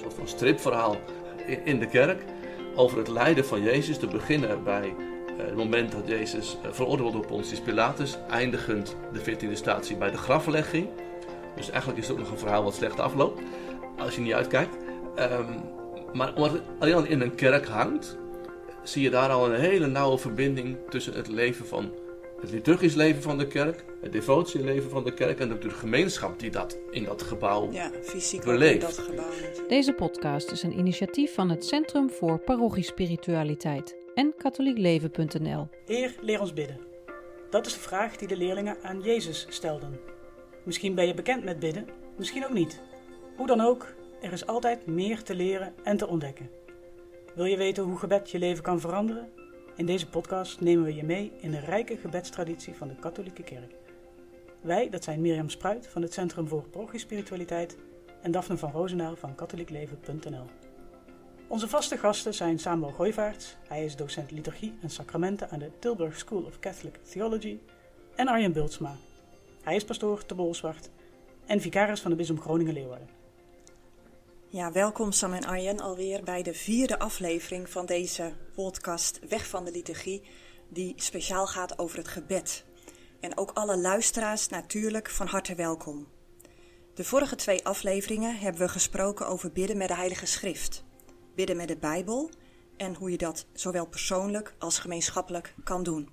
soort van stripverhaal in, de kerk over het lijden van Jezus. Te beginnen bij eh, het moment dat Jezus eh, veroordeeld wordt door Pontius Pilatus, eindigend de 14e statie bij de graflegging. Dus eigenlijk is het ook nog een verhaal wat slecht afloopt, als je niet uitkijkt. Ehm, maar omdat het alleen al in een kerk hangt, zie je daar al een hele nauwe verbinding tussen het leven van het liturgisch leven van de kerk, het devotieleven van de kerk en ook de gemeenschap die dat in dat gebouw Ja, fysiek beleeft. in dat gebouw. Deze podcast is een initiatief van het Centrum voor Parochiespiritualiteit en katholiekleven.nl. Heer, leer ons bidden. Dat is de vraag die de leerlingen aan Jezus stelden. Misschien ben je bekend met bidden, misschien ook niet. Hoe dan ook, er is altijd meer te leren en te ontdekken. Wil je weten hoe gebed je leven kan veranderen? In deze podcast nemen we je mee in de rijke gebedstraditie van de katholieke kerk. Wij, dat zijn Mirjam Spruit van het Centrum voor Parochiespiritualiteit en Daphne van Roosendaal van katholiekleven.nl. Onze vaste gasten zijn Samuel Gooivaerts, hij is docent liturgie en sacramenten aan de Tilburg School of Catholic Theology, en Arjen Bultsma. Hij is pastoor te Bolsward en vicaris van de Bisdom Groningen-Leeuwarden. Ja, welkom Sam en Arjen alweer bij de vierde aflevering van deze podcast Weg van de Liturgie, die speciaal gaat over het gebed. En ook alle luisteraars natuurlijk van harte welkom. De vorige twee afleveringen hebben we gesproken over bidden met de Heilige Schrift, bidden met de Bijbel en hoe je dat zowel persoonlijk als gemeenschappelijk kan doen.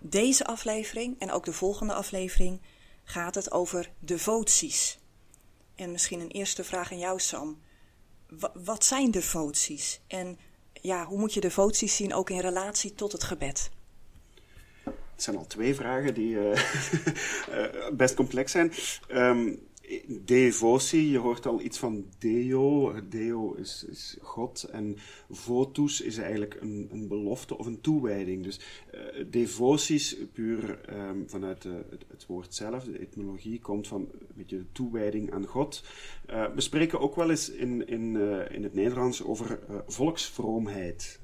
Deze aflevering en ook de volgende aflevering gaat het over devoties. En misschien een eerste vraag aan jou, Sam. Wa- wat zijn devoties? En ja, hoe moet je devoties zien ook in relatie tot het gebed? Het zijn al twee vragen die eh, eh, best complex zijn. Ehm, devotie, je hoort al iets van deo. Deo is, is God en votus is eigenlijk een, een belofte of een toewijding. Dus eh, devoties, puur ehm, vanuit de- het, het woord zelf, de etymologie, komt van een beetje de toewijding aan God. Eh, we spreken ook wel eens in, in, eh, in het Nederlands over eh, volksvroomheid.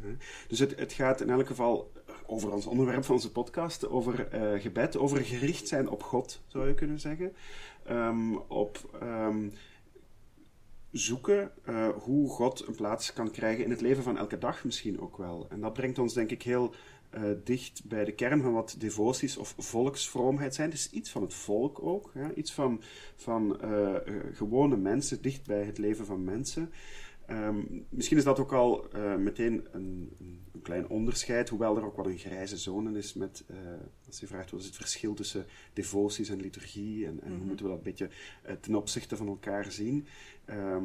Dus het, het gaat in elk geval over ons onderwerp van onze podcast, over eh, gebed, over gericht zijn op God, zou je kunnen zeggen. Ehm, op ehm, zoeken eh, hoe God een plaats kan krijgen in het leven van elke dag misschien ook wel. En dat brengt ons denk ik heel eh, dicht bij de kern van wat devoties of volksvroomheid zijn. Het is iets van het volk ook, iets van, van eh, gewone mensen, dicht bij het leven van mensen. Ehm, misschien is dat ook al eh, meteen een, een, klein onderscheid, hoewel er ook wel een grijze zone is met, eh, als je vraagt wat is het verschil tussen devoties en liturgie en, en hoe moeten we dat een beetje eh, ten opzichte van elkaar zien. Ehm,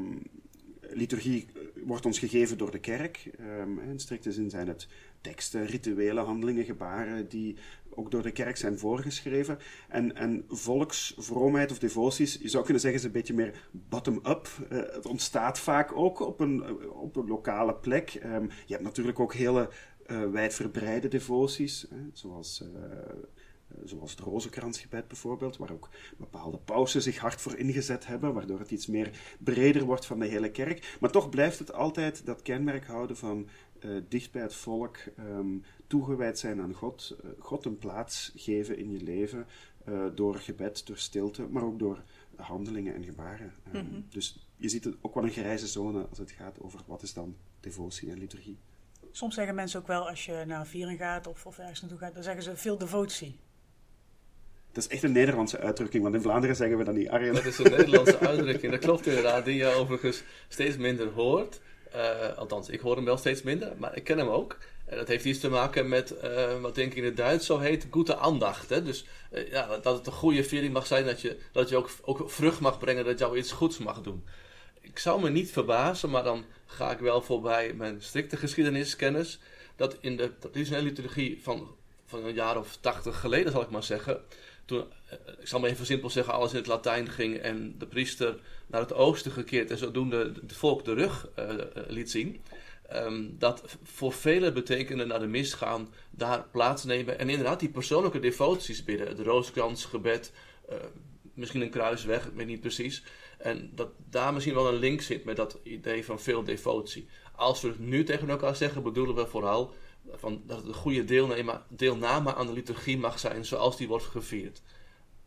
liturgie wordt ons gegeven door de kerk. Ehm, in strikte zin zijn het teksten, rituele handelingen, gebaren die ook door de kerk zijn voorgeschreven. En, en volksvroomheid of devoties, je zou kunnen zeggen, is een beetje meer bottom-up. Eh, het ontstaat vaak ook op een, eh, op een lokale plek. Ehm, je hebt natuurlijk ook hele eh wijdverbreide devoties, hè, zoals... Zoals het rozenkransgebed bijvoorbeeld, waar ook bepaalde pausen zich hard voor ingezet hebben, waardoor het iets meer breder wordt van de hele kerk. Maar toch blijft het altijd dat kenmerk houden van eh, dicht bij het volk, ehm, toegewijd zijn aan God, eh, God een plaats geven in je leven, eh, door gebed, door stilte, maar ook door handelingen en gebaren. Ehm, Dus je ziet het ook wel een grijze zone als het gaat over wat is dan devotie en liturgie. Soms zeggen mensen ook wel, als je naar een viering gaat of, of ergens naartoe gaat, dan zeggen ze veel devotie. Dat is echt een Nederlandse uitdrukking, want in Vlaanderen zeggen we dat niet. Arjen. Dat is een Nederlandse uitdrukking, dat klopt inderdaad, die je overigens steeds minder hoort. Eh, althans, ik hoor hem wel steeds minder, maar ik ken hem ook. En dat heeft iets te maken met eh, wat denk ik in het Duits zo heet, goede aandacht. Hè? Dus eh, ja, dat het een goede viering mag zijn, dat je, dat je ook, ook vrucht mag brengen, dat jou iets goeds mag doen. Ik zou me niet verbazen, maar dan ga ik wel voorbij mijn strikte geschiedeniskennis, dat in de traditionele liturgie van, van een jaar of tachtig geleden, zal ik maar zeggen, toen, eh, ik zal maar even simpel zeggen, alles in het Latijn ging en de priester naar het oosten gekeerd en zodoende het volk de rug eh, eh, liet zien. Ehm, dat voor velen betekende naar de mis gaan, daar plaatsnemen en inderdaad die persoonlijke devoties bidden. Het rooskransgebed, eh, misschien een kruisweg, ik weet niet precies. En dat daar misschien wel een link zit met dat idee van veel devotie. Als we het nu tegen elkaar zeggen, bedoelen we vooral van dat het een goede deelname, deelname aan de liturgie mag zijn zoals die wordt gevierd.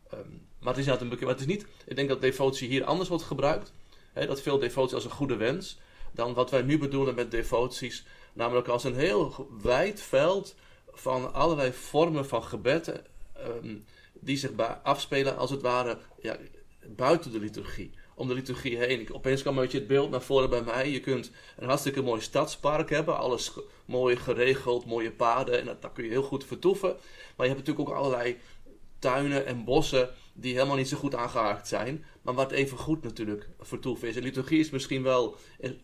Ehm, maar het is een het is niet, ik denk dat devotie hier anders wordt gebruikt. dat veel devotie als een goede wens, dan wat wij nu bedoelen met devoties, namelijk als een heel wijd veld van allerlei vormen van gebed ehm, die zich afspelen als het ware ja, buiten de liturgie. Om de liturgie heen. Opeens kwam een beetje het beeld naar voren bij mij. Je kunt een hartstikke mooi stadspark hebben. Alles mooi geregeld, mooie paden. En dat, daar kun je heel goed vertoeven. Maar je hebt natuurlijk ook allerlei tuinen en bossen die helemaal niet zo goed aangehaakt zijn. Maar wat even goed natuurlijk vertoeven is. En liturgie is misschien wel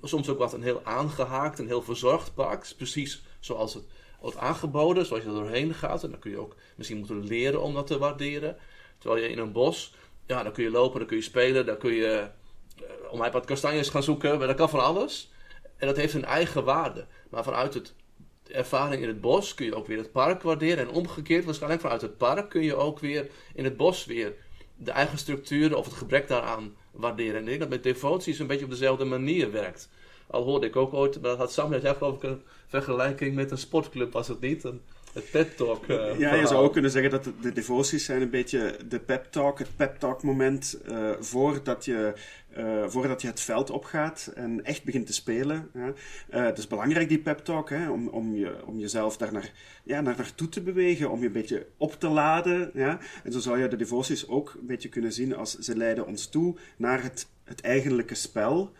soms ook wat een heel aangehaakt, een heel verzorgd park. Precies zoals het wordt aangeboden, zoals je er doorheen gaat. En dan kun je ook misschien moeten leren om dat te waarderen. Terwijl je in een bos, ja, dan kun je lopen, dan kun je spelen, dan kun je uh, om wat kastanjes gaan zoeken. Dat kan van alles. En dat heeft een eigen waarde. Maar vanuit het ervaring in het bos kun je ook weer het park waarderen. En omgekeerd, waarschijnlijk vanuit het park kun je ook weer in het bos weer de eigen structuren of het gebrek daaraan waarderen. En ik denk dat met devoties een beetje op dezelfde manier werkt. Al hoorde ik ook ooit, maar dat had Sam net geloof ik een vergelijking met een sportclub, was het niet? Een, het pep talk. Uh, ja, je zou ook kunnen zeggen dat de, devoties zijn een beetje de pep talk, het pep talk moment uh, voordat, je, uh, voordat je het veld opgaat en echt begint te spelen. Ja. het is belangrijk die pep talk, hè, om, om, je, om jezelf daar naar, ja, naar naartoe te bewegen, om je een beetje op te laden. Ja. En zo zou je de devoties ook een beetje kunnen zien als ze leiden ons toe naar het, het eigenlijke spel.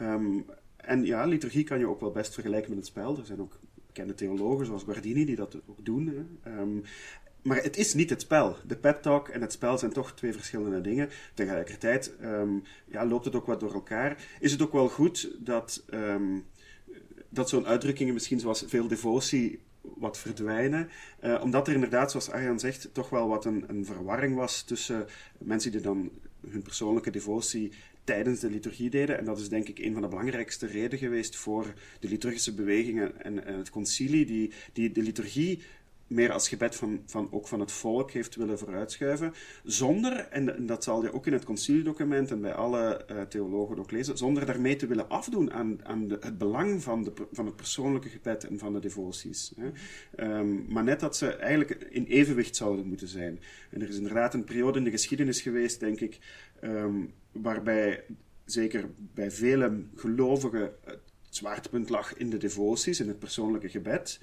Um, en ja, liturgie kan je ook wel best vergelijken met het spel. Er zijn ook bekende theologen zoals Guardini die dat ook doen. Ehm, maar het is niet het spel. De pep talk en het spel zijn toch twee verschillende dingen. Tegelijkertijd um, ja, loopt het ook wat door elkaar. Is het ook wel goed dat, um, dat zo'n uitdrukkingen misschien zoals veel devotie wat verdwijnen. Uh, omdat er inderdaad, zoals Arjan zegt, toch wel wat een, een verwarring was tussen mensen die dan hun persoonlijke devotie tijdens de liturgie deden. En dat is denk ik een van de belangrijkste redenen geweest voor de liturgische bewegingen en, het concilie, die, die de liturgie meer als gebed van, van, ook van het volk heeft willen vooruitschuiven. Zonder, en, dat zal je ook in het conciliedocument en bij alle uh, theologen ook lezen, zonder daarmee te willen afdoen aan, aan het belang van, de, van het persoonlijke gebed en van de devoties. Hè. Um, maar net dat ze eigenlijk in evenwicht zouden moeten zijn. En er is inderdaad een periode in de geschiedenis geweest, denk ik, um, waarbij zeker bij vele gelovigen het zwaartepunt lag in de devoties, in het persoonlijke gebed.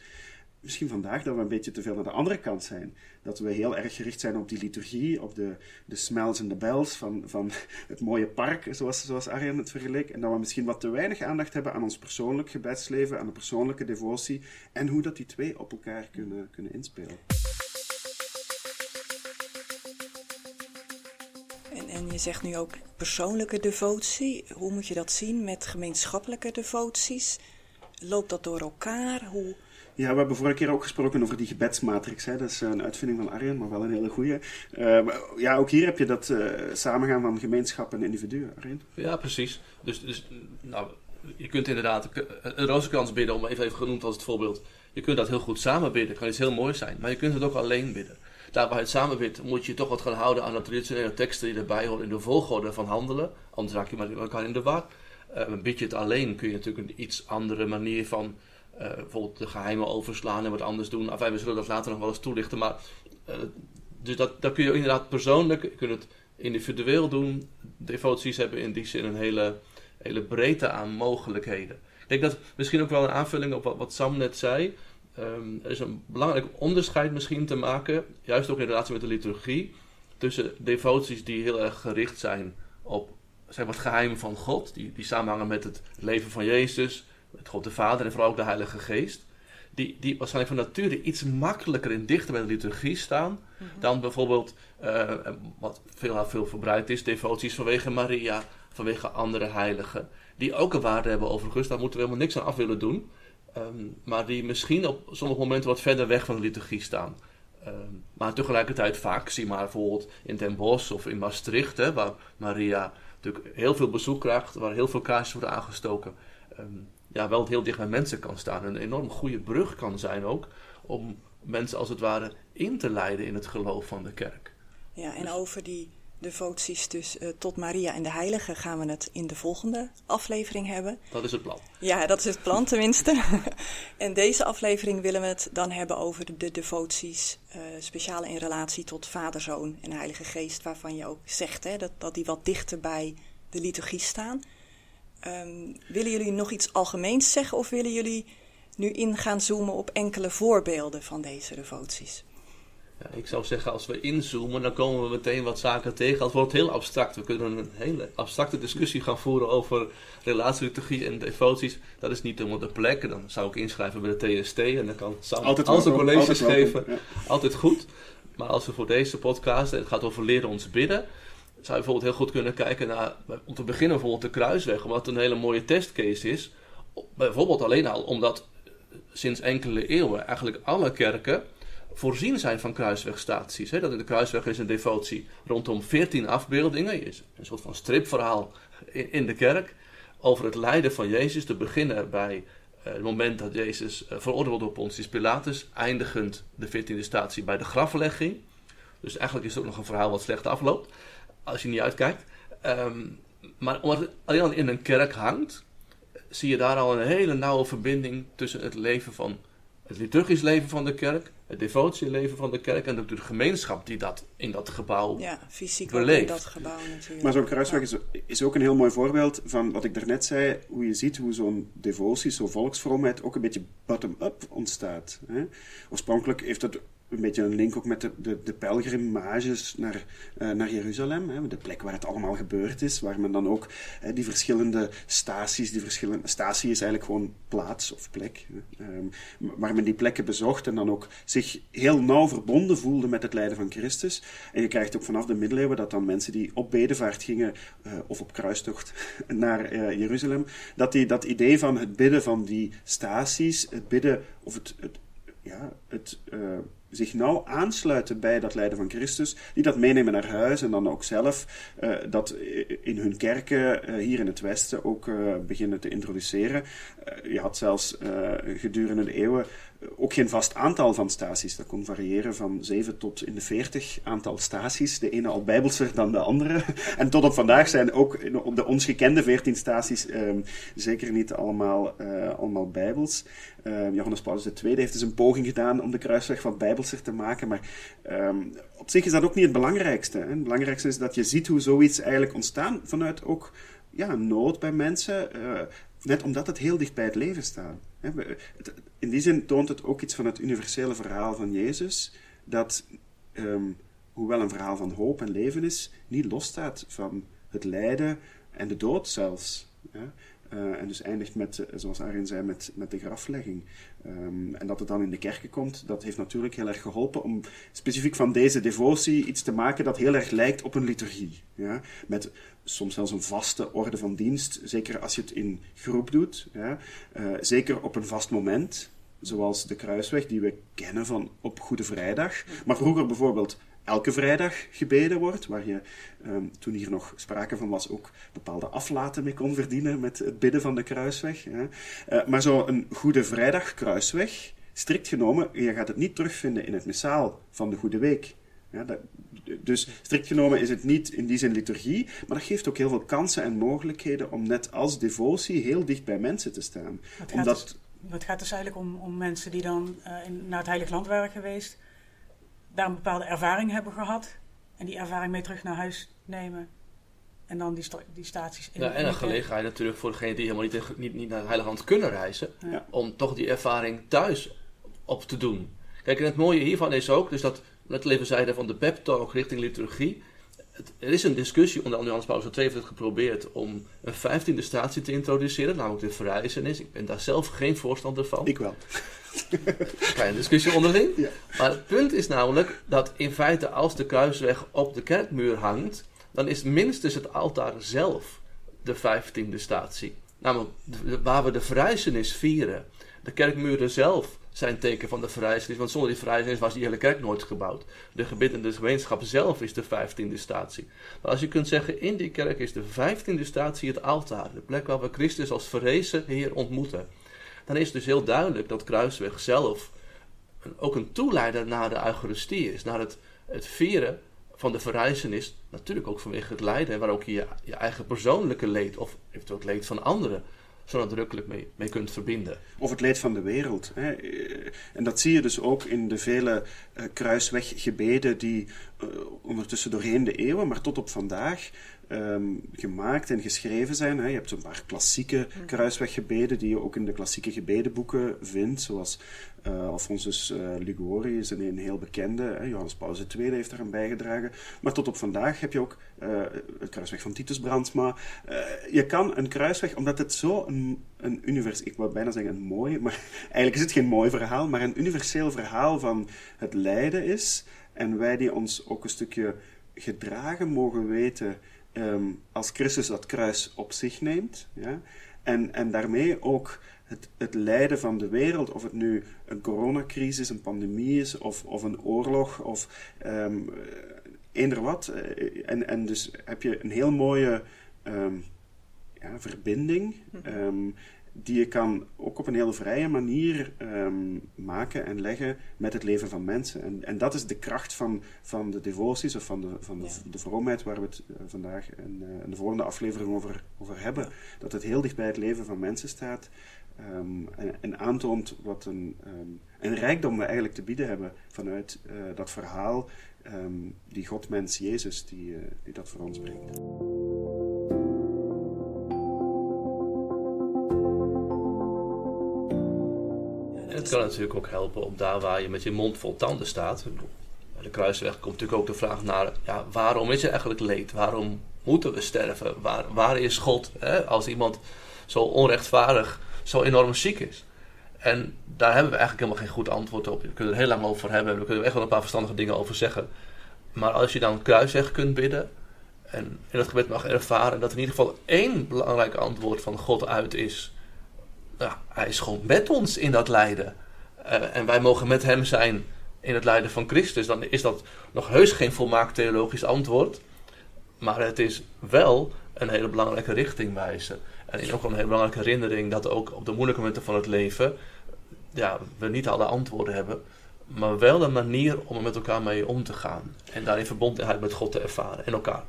Misschien vandaag dat we een beetje te veel naar de andere kant zijn. Dat we heel erg gericht zijn op die liturgie, op de, de smells en de bells van, van het mooie park, zoals, zoals Arjen het vergeleek. En dat we misschien wat te weinig aandacht hebben aan ons persoonlijk gebedsleven, aan de persoonlijke devotie en hoe dat die twee op elkaar kunnen, kunnen inspelen. En je zegt nu ook persoonlijke devotie. Hoe moet je dat zien met gemeenschappelijke devoties? Loopt dat door elkaar? Hoe... Ja, we hebben vorige keer ook gesproken over die gebedsmatrix. Hè. Dat is een uitvinding van Arjen, maar wel een hele goede. Uh, ja, ook hier heb je dat uh, samengaan van gemeenschap en individuen, Arjen. Ja, precies. Dus, dus nou, je kunt inderdaad een rozenkrans bidden, om even, even genoemd als het voorbeeld. Je kunt dat heel goed samen bidden, kan iets heel moois zijn. Maar je kunt het ook alleen bidden daar waar het samen bent, moet je toch wat gaan houden aan de traditionele teksten die erbij horen in de volgorde van handelen. Anders raak je met elkaar in de war. Uh, een beetje het alleen kun je natuurlijk een iets andere manier van uh, bijvoorbeeld de geheimen overslaan en wat anders doen. Enfin, we zullen dat later nog wel eens toelichten. Maar, uh, dus dat, kun je inderdaad persoonlijk, je kunt het individueel doen. Devoties hebben in die zin een hele, hele breedte aan mogelijkheden. Ik denk dat misschien ook wel een aanvulling op wat Sam net zei. Um, er is een belangrijk onderscheid misschien te maken, juist ook in relatie met de liturgie, tussen devoties die heel erg gericht zijn op zeg maar, het geheim van God, die, die samenhangen met het leven van Jezus, met God de Vader en vooral ook de Heilige Geest, die, die waarschijnlijk van nature iets makkelijker en dichter bij de liturgie staan mhm. dan bijvoorbeeld, uh, wat veel, veel verbreid is, devoties vanwege Maria, vanwege andere heiligen, die ook een waarde hebben overigens, daar moeten we helemaal niks aan af willen doen. Ehm, maar die misschien op sommige momenten wat verder weg van de liturgie staan. Um, maar tegelijkertijd vaak, zie maar bijvoorbeeld in Den Bosch of in Maastricht, hè, waar Maria natuurlijk heel veel bezoek krijgt, waar heel veel kaarsjes worden aangestoken. Um, ja, wel heel dicht bij mensen kan staan. Een enorm goede brug kan zijn ook om mensen als het ware in te leiden in het geloof van de kerk. Ja, en over die devoties dus uh, tot Maria en de Heilige gaan we het in de volgende aflevering hebben. Dat is het plan. Ja, dat is het plan tenminste. en deze aflevering willen we het dan hebben over de devoties, uh, speciaal in relatie tot Vader, Zoon en Heilige Geest, waarvan je ook zegt hè, dat, dat die wat dichter bij de liturgie staan. Ehm, willen jullie nog iets algemeens zeggen of willen jullie nu in gaan zoomen op enkele voorbeelden van deze devoties? Ja, ik zou zeggen, als we inzoomen, dan komen we meteen wat zaken tegen. Het wordt heel abstract. We kunnen een hele abstracte discussie gaan voeren over relatieliturgie en devoties. Dat is niet helemaal de plek. Dan zou ik inschrijven bij de TST en dan kan Sam Altijd al zijn colleges altijd geven. ja. Altijd goed. Maar als we voor deze podcast, het gaat over leren ons bidden, zou je bijvoorbeeld heel goed kunnen kijken naar, om te beginnen bijvoorbeeld de kruisweg, omdat het een hele mooie testcase is. Bijvoorbeeld alleen al omdat sinds enkele eeuwen eigenlijk alle kerken voorzien zijn van kruiswegstaties. Dat in de kruisweg is een devotie rondom 14 afbeeldingen. Is een soort van stripverhaal in, de kerk over het lijden van Jezus. Te beginnen bij eh, het moment dat Jezus uh, veroordeeld wordt door Pontius Pilatus, eindigend de 14e statie bij de graflegging. Dus eigenlijk is het ook nog een verhaal wat slecht afloopt, als je niet uitkijkt. Um, maar omdat het alleen al in een kerk hangt, zie je daar al een hele nauwe verbinding tussen het leven van het liturgisch leven van de kerk, het devotieleven van de kerk en de, de gemeenschap die dat in dat gebouw Ja, fysiek beleeft. ook in dat gebouw natuurlijk. Maar zo'n kruisweg is, is ook een heel mooi voorbeeld van wat ik daarnet zei, hoe je ziet hoe zo'n devotie, zo'n volksvroomheid ook een beetje bottom-up ontstaat. Hè? Oorspronkelijk heeft het een beetje een link ook met de, de, de pelgrimages naar, uh, naar Jeruzalem, hè? de plek waar het allemaal gebeurd is, waar men dan ook hè, die verschillende staties, die verschillende, statie is eigenlijk gewoon plaats of plek, um, waar men die plekken bezocht en dan ook zich heel nauw verbonden voelde met het lijden van Christus. En je krijgt ook vanaf de middeleeuwen dat dan mensen die op bedevaart gingen uh, of op kruistocht naar uh, Jeruzalem, dat die, dat idee van het bidden van die staties, het bidden of het, het ja, het zich nauw aansluiten bij dat lijden van Christus, die dat meenemen naar huis en dan ook zelf uh, dat in hun kerken uh, hier in het Westen ook uh, beginnen te introduceren. je had zelfs gedurende de eeuwen ook geen vast aantal van staties. Dat kon variëren van 7 tot in de 40 aantal staties. De ene al bijbelser dan de andere. En tot op vandaag zijn ook de ons gekende 14 staties um, zeker niet allemaal, uh, allemaal bijbels. Uh, Johannes Paulus II heeft dus een poging gedaan om de kruisweg wat bijbelser te maken. Maar um, op zich is dat ook niet het belangrijkste. Het belangrijkste is dat je ziet hoe zoiets eigenlijk ontstaan vanuit ook ja, nood bij mensen. Uh, net omdat het heel dicht bij het leven staat. In die zin toont het ook iets van het universele verhaal van Jezus, dat, um, hoewel een verhaal van hoop en leven is, niet losstaat van het lijden en de dood zelfs. Ja? Uh, en dus eindigt met, zoals Arjen zei, met, met de graflegging. Um, en dat het dan in de kerken komt, dat heeft natuurlijk heel erg geholpen om specifiek van deze devotie iets te maken dat heel erg lijkt op een liturgie. Ja? Met soms zelfs een vaste orde van dienst, zeker als je het in groep doet. Ja? Uh, zeker op een vast moment, zoals de kruisweg die we kennen van op Goede Vrijdag. Maar vroeger bijvoorbeeld elke vrijdag gebeden wordt, waar je, um, toen hier nog sprake van was, ook bepaalde aflaten mee kon verdienen met het bidden van de kruisweg. Uh, maar zo een Goede Vrijdag kruisweg, strikt genomen, je gaat het niet terugvinden in het missaal van de Goede Week. Ja, dat, dus strikt genomen is het niet in die zin liturgie, maar dat geeft ook heel veel kansen en mogelijkheden om net als devotie heel dicht bij mensen te staan. Het Omdat, gaat, dus, het gaat dus eigenlijk om, om mensen die dan uh, in, naar het Heilig Land waren geweest, daar een bepaalde ervaring hebben gehad en die ervaring mee terug naar huis nemen. En dan die, sta die staties in ja, En een gelegenheid natuurlijk voor degenen die helemaal niet, niet, niet naar het Heilige Land kunnen reizen, Ja. om toch die ervaring thuis op te doen. Kijk, en het mooie hiervan is ook, dus dat, net even zeiden van de pep talk richting liturgie. Het, er is een discussie, onder andere Johannes Paulus II heeft het geprobeerd om een vijftiende statie te introduceren, namelijk de verrijzenis. Ik ben daar zelf geen voorstander van. ik wel. Kleine discussie onderling. Ja. Maar het punt is namelijk dat in feite als de kruisweg op de kerkmuur hangt, dan is minstens het altaar zelf de vijftiende statie. Namelijk waar we de verrijzenis vieren. De kerkmuren zelf zijn teken van de verrijzenis, want zonder die verrijzenis was die hele kerk nooit gebouwd. De gebiddende gemeenschap zelf is de vijftiende statie. Maar als je kunt zeggen, in die kerk is de vijftiende statie het altaar, de plek waar we Christus als verrezen Heer ontmoeten. Dan is het dus heel duidelijk dat Kruisweg zelf ook een toeleider naar de Eucharistie is, naar het, het vieren van de verrijzenis, natuurlijk ook vanwege het lijden, waar ook je je eigen persoonlijke leed of eventueel het leed van anderen zo nadrukkelijk mee, mee kunt verbinden. Of het leed van de wereld. Hè. En dat zie je dus ook in de vele eh, kruisweggebeden die eh, ondertussen doorheen de eeuwen, maar tot op vandaag, ehm, gemaakt en geschreven zijn. Hè. Je hebt een paar klassieke kruisweggebeden die je ook in de klassieke gebedenboeken vindt, zoals uh, Alphonsus uh, Liguori is een, een heel bekende. Hè. Johannes Paulus II heeft daaraan bijgedragen. Maar tot op vandaag heb je ook uh, het kruisweg van Titus Brandsma. je kan een kruisweg, omdat het zo een, een univers... Ik wou bijna zeggen een mooi, maar eigenlijk is het geen mooi verhaal, maar een universeel verhaal van het lijden is. En wij die ons ook een stukje gedragen mogen weten um, als Christus dat kruis op zich neemt. Ja? En, en daarmee ook het, het lijden van de wereld, of het nu een coronacrisis, een pandemie is, of, of een oorlog, of um, eender wat. Eh, en, en dus heb je een heel mooie um, ja, verbinding. Um, die je kan ook op een hele vrije manier um, maken en leggen met het leven van mensen. En, en dat is de kracht van, van de devoties of van de, van de, ja. de vroomheid waar we het uh, vandaag in, uh, in, de volgende aflevering over, over hebben. Ja. Dat het heel dicht bij het leven van mensen staat um, en, en, aantoont wat een, um, een rijkdom we eigenlijk te bieden hebben vanuit uh, dat verhaal, die God, mens, Jezus, die, die dat voor ons brengt. Het kan natuurlijk ook helpen op daar waar je met je mond vol tanden staat. Bij de kruisweg komt natuurlijk ook de vraag naar, ja, waarom is er eigenlijk leed? Waarom moeten we sterven? Waar, waar is God hè? als iemand zo onrechtvaardig, zo enorm ziek is? En daar hebben we eigenlijk helemaal geen goed antwoord op. We kunnen er heel lang over hebben. We kunnen er echt wel een paar verstandige dingen over zeggen. Maar als je dan kruisweg kunt bidden en in dat gebed mag ervaren dat er in ieder geval één belangrijk antwoord van God uit is ja, hij is gewoon met ons in dat lijden. Uh, en wij mogen met hem zijn in het lijden van Christus. Dan is dat nog heus geen volmaakt theologisch antwoord. Maar het is wel een hele belangrijke richtingwijze. En ook een hele belangrijke herinnering dat ook op de moeilijke momenten van het leven ja, we niet alle antwoorden hebben. Maar wel een manier om er met elkaar mee om te gaan. En daarin verbondenheid met God te ervaren en elkaar.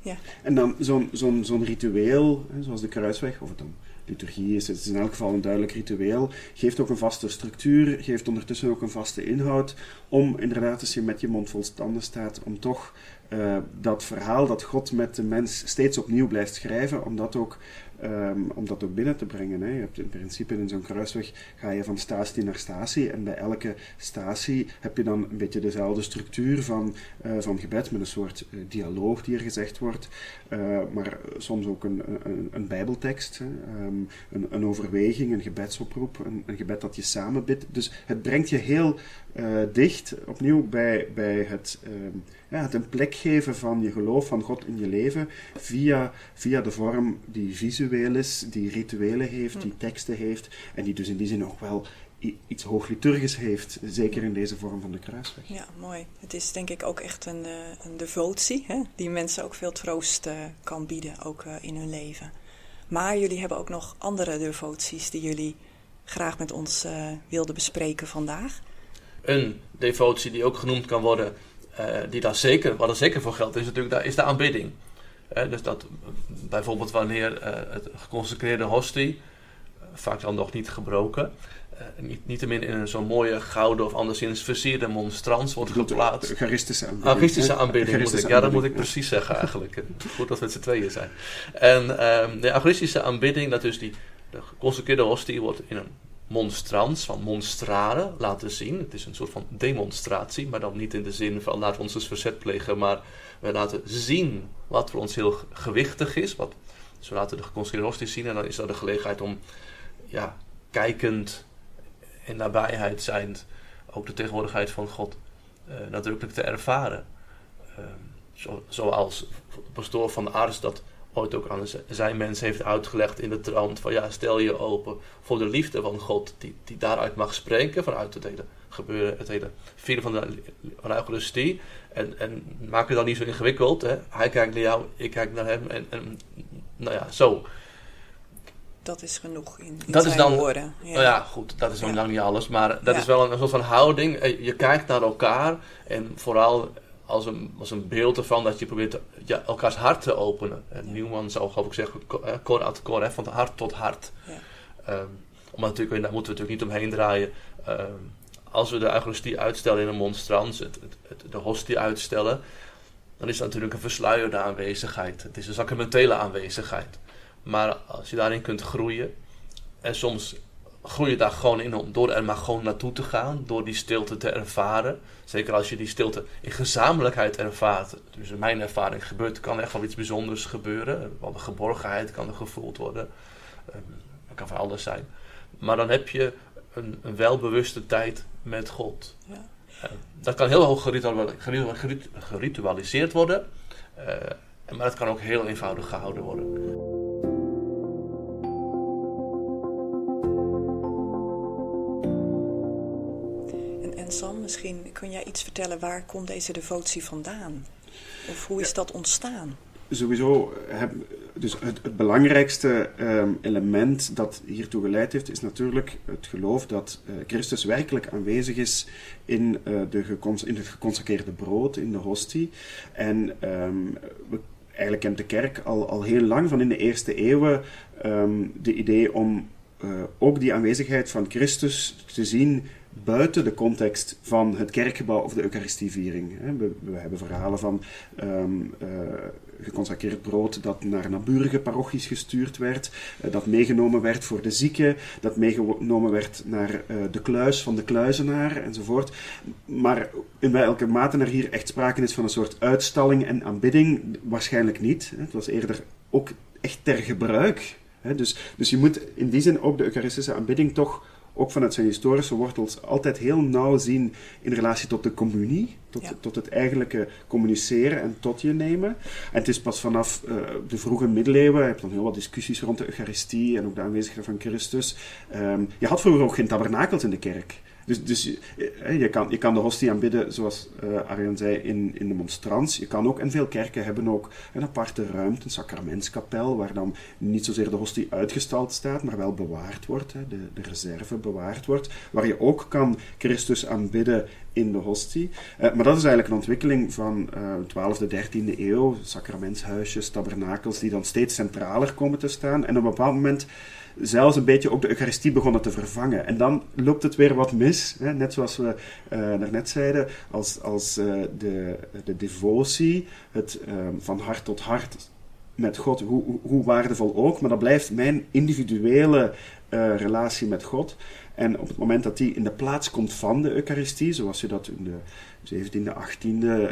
Ja. En dan zo'n zo'n zo'n ritueel, zoals de kruisweg, of het dan liturgie is. Het is in elk geval een duidelijk ritueel. Geeft ook een vaste structuur, geeft ondertussen ook een vaste inhoud. Om inderdaad, als je met je mond vol tanden staat, om toch uh, dat verhaal dat God met de mens steeds opnieuw blijft schrijven, om dat ook Um, om dat ook binnen te brengen. Hè. Je hebt in principe in zo'n kruisweg ga je van statie naar statie en bij elke statie heb je dan een beetje dezelfde structuur van, uh, van gebed met een soort uh, dialoog die er gezegd wordt, uh, maar soms ook een, een, een bijbeltekst, um, een, een, overweging, een gebedsoproep, een, een, gebed dat je samen bidt. Dus het brengt je heel dicht opnieuw bij, bij het, um, ja, het een plek geven van je geloof van God in je leven via, via de vorm die visueel is, die rituelen heeft, die teksten heeft en die dus in die zin ook wel iets hoogliturgisch heeft, zeker in deze vorm van de kruisweg. Ja, mooi. Het is denk ik ook echt een, een devotie, hè, die mensen ook veel troost uh, kan bieden, ook uh, in hun leven. Maar jullie hebben ook nog andere devoties die jullie graag met ons uh, wilden bespreken vandaag. Een devotie die ook genoemd kan worden, die daar zeker, wat er zeker voor geldt, is natuurlijk is de aanbidding dus dat bijvoorbeeld wanneer uh, het geconsecreerde hostie, uh, vaak dan nog niet gebroken, uh, niet, niettemin in zo'n mooie gouden of anderszins versierde monstrans wordt geplaatst. Eucharistische aanbidding. Eucharistische aanbidding, moet ik, ja, dat moet ik precies zeggen eigenlijk. Goed dat we met z'n tweeën zijn. En ehm, de Eucharistische aanbidding, dat dus die de hostie wordt in een monstrans, van monstrare, laten zien. Het is een soort van demonstratie, maar dan niet in de zin van laten we ons dus verzet plegen, maar we laten zien wat voor ons heel gewichtig is. Wat, dus we laten de geconstrueerde hostie zien en dan is dat de gelegenheid om ja, kijkend en nabijheid zijnd ook de tegenwoordigheid van God uh, nadrukkelijk te ervaren. Zo, zoals de pastoor van Ars dat ooit ook aan zijn mens heeft uitgelegd in de trant van ja, stel je open voor de liefde van God die, die daaruit mag spreken vanuit het hele gebeuren, het hele vieren van de van Eucharistie. En, en maak het dan niet zo ingewikkeld. Hè? Hij kijkt naar jou, ik kijk naar hem. En, en nou ja, zo. Dat is genoeg in, in dat zijn is dan, woorden. Ja. Nou ja, goed, dat is nog ja. lang niet alles. Maar dat ja. is wel een, soort van houding. Je kijkt naar elkaar en vooral als een, als een beeld ervan dat je probeert ja, elkaars hart te openen. En Nieuwman zou geloof ik zeggen, cor ad cor, van hart tot hart. Um, natuurlijk, daar moeten we natuurlijk niet omheen draaien. Um, als we de Eucharistie uitstellen in een monstrans, het, het, het, de hostie uitstellen, dan is dat natuurlijk een versluierde aanwezigheid. Het is een sacramentele aanwezigheid. Maar als je daarin kunt groeien, en soms groei je daar gewoon in om door er maar gewoon naartoe te gaan, door die stilte te ervaren. Zeker als je die stilte in gezamenlijkheid ervaart. Dus in mijn ervaring gebeurt, kan echt wel iets bijzonders gebeuren. Wel de geborgenheid kan er gevoeld worden. Dat kan van alles zijn. Maar dan heb je een, een welbewuste tijd met God. Ja. Uh, dat kan heel hoog geritualiseerd worden. Uh, maar het kan ook heel eenvoudig gehouden worden. Sam, misschien kun jij iets vertellen waar komt deze devotie vandaan? Of hoe is dat ontstaan? Sowieso, heb, dus het, het belangrijkste um, element dat hiertoe geleid heeft, is natuurlijk het geloof dat uh, Christus werkelijk aanwezig is in, uh, de in het geconsecreerde brood, in de hostie. En um, we, eigenlijk kent de kerk al, al heel lang, van in de eerste eeuwen, um, de idee om uh, ook die aanwezigheid van Christus te zien buiten de context van het kerkgebouw of de Eucharistieviering. We, we hebben verhalen van um, uh, geconsacreerd brood dat naar naburige parochies gestuurd werd, uh, dat meegenomen werd voor de zieken, dat meegenomen werd naar uh, de kluis van de kluizenaar enzovoort. Maar in welke mate er hier echt sprake is van een soort uitstalling en aanbidding, waarschijnlijk niet. Het was eerder ook echt ter gebruik. Dus, dus je moet in die zin ook de Eucharistische aanbidding toch ook vanuit zijn historische wortels, altijd heel nauw zien in relatie tot de communie, tot, tot het eigenlijke communiceren en tot je nemen. En het is pas vanaf uh, de vroege middeleeuwen, je hebt dan heel wat discussies rond de Eucharistie en ook de aanwezigheid van Christus. Um, je had vroeger ook geen tabernakels in de kerk. Dus, dus eh, je, kan, je kan de hostie aanbidden, zoals uh, Arjen zei, in, in de monstrans. Je kan ook, en veel kerken hebben ook een aparte ruimte, een sacramentskapel, waar dan niet zozeer de hostie uitgestald staat, maar wel bewaard wordt, hè, de, de reserve bewaard wordt, waar je ook kan Christus aanbidden in de hostie. Maar dat is eigenlijk een ontwikkeling van uh, 12e, 13e eeuw, sacramentshuisjes, tabernakels, die dan steeds centraler komen te staan. En op een bepaald moment zelfs een beetje ook de Eucharistie begonnen te vervangen. En dan loopt het weer wat mis. Hè? Net zoals we uh, daarnet zeiden, als, als uh, de, de devotie, het uh, van hart tot hart met God, hoe, hoe, waardevol ook, maar dat blijft mijn individuele relatie met God. En op het moment dat die in de plaats komt van de Eucharistie, zoals je dat in de 17e, 18e, uh,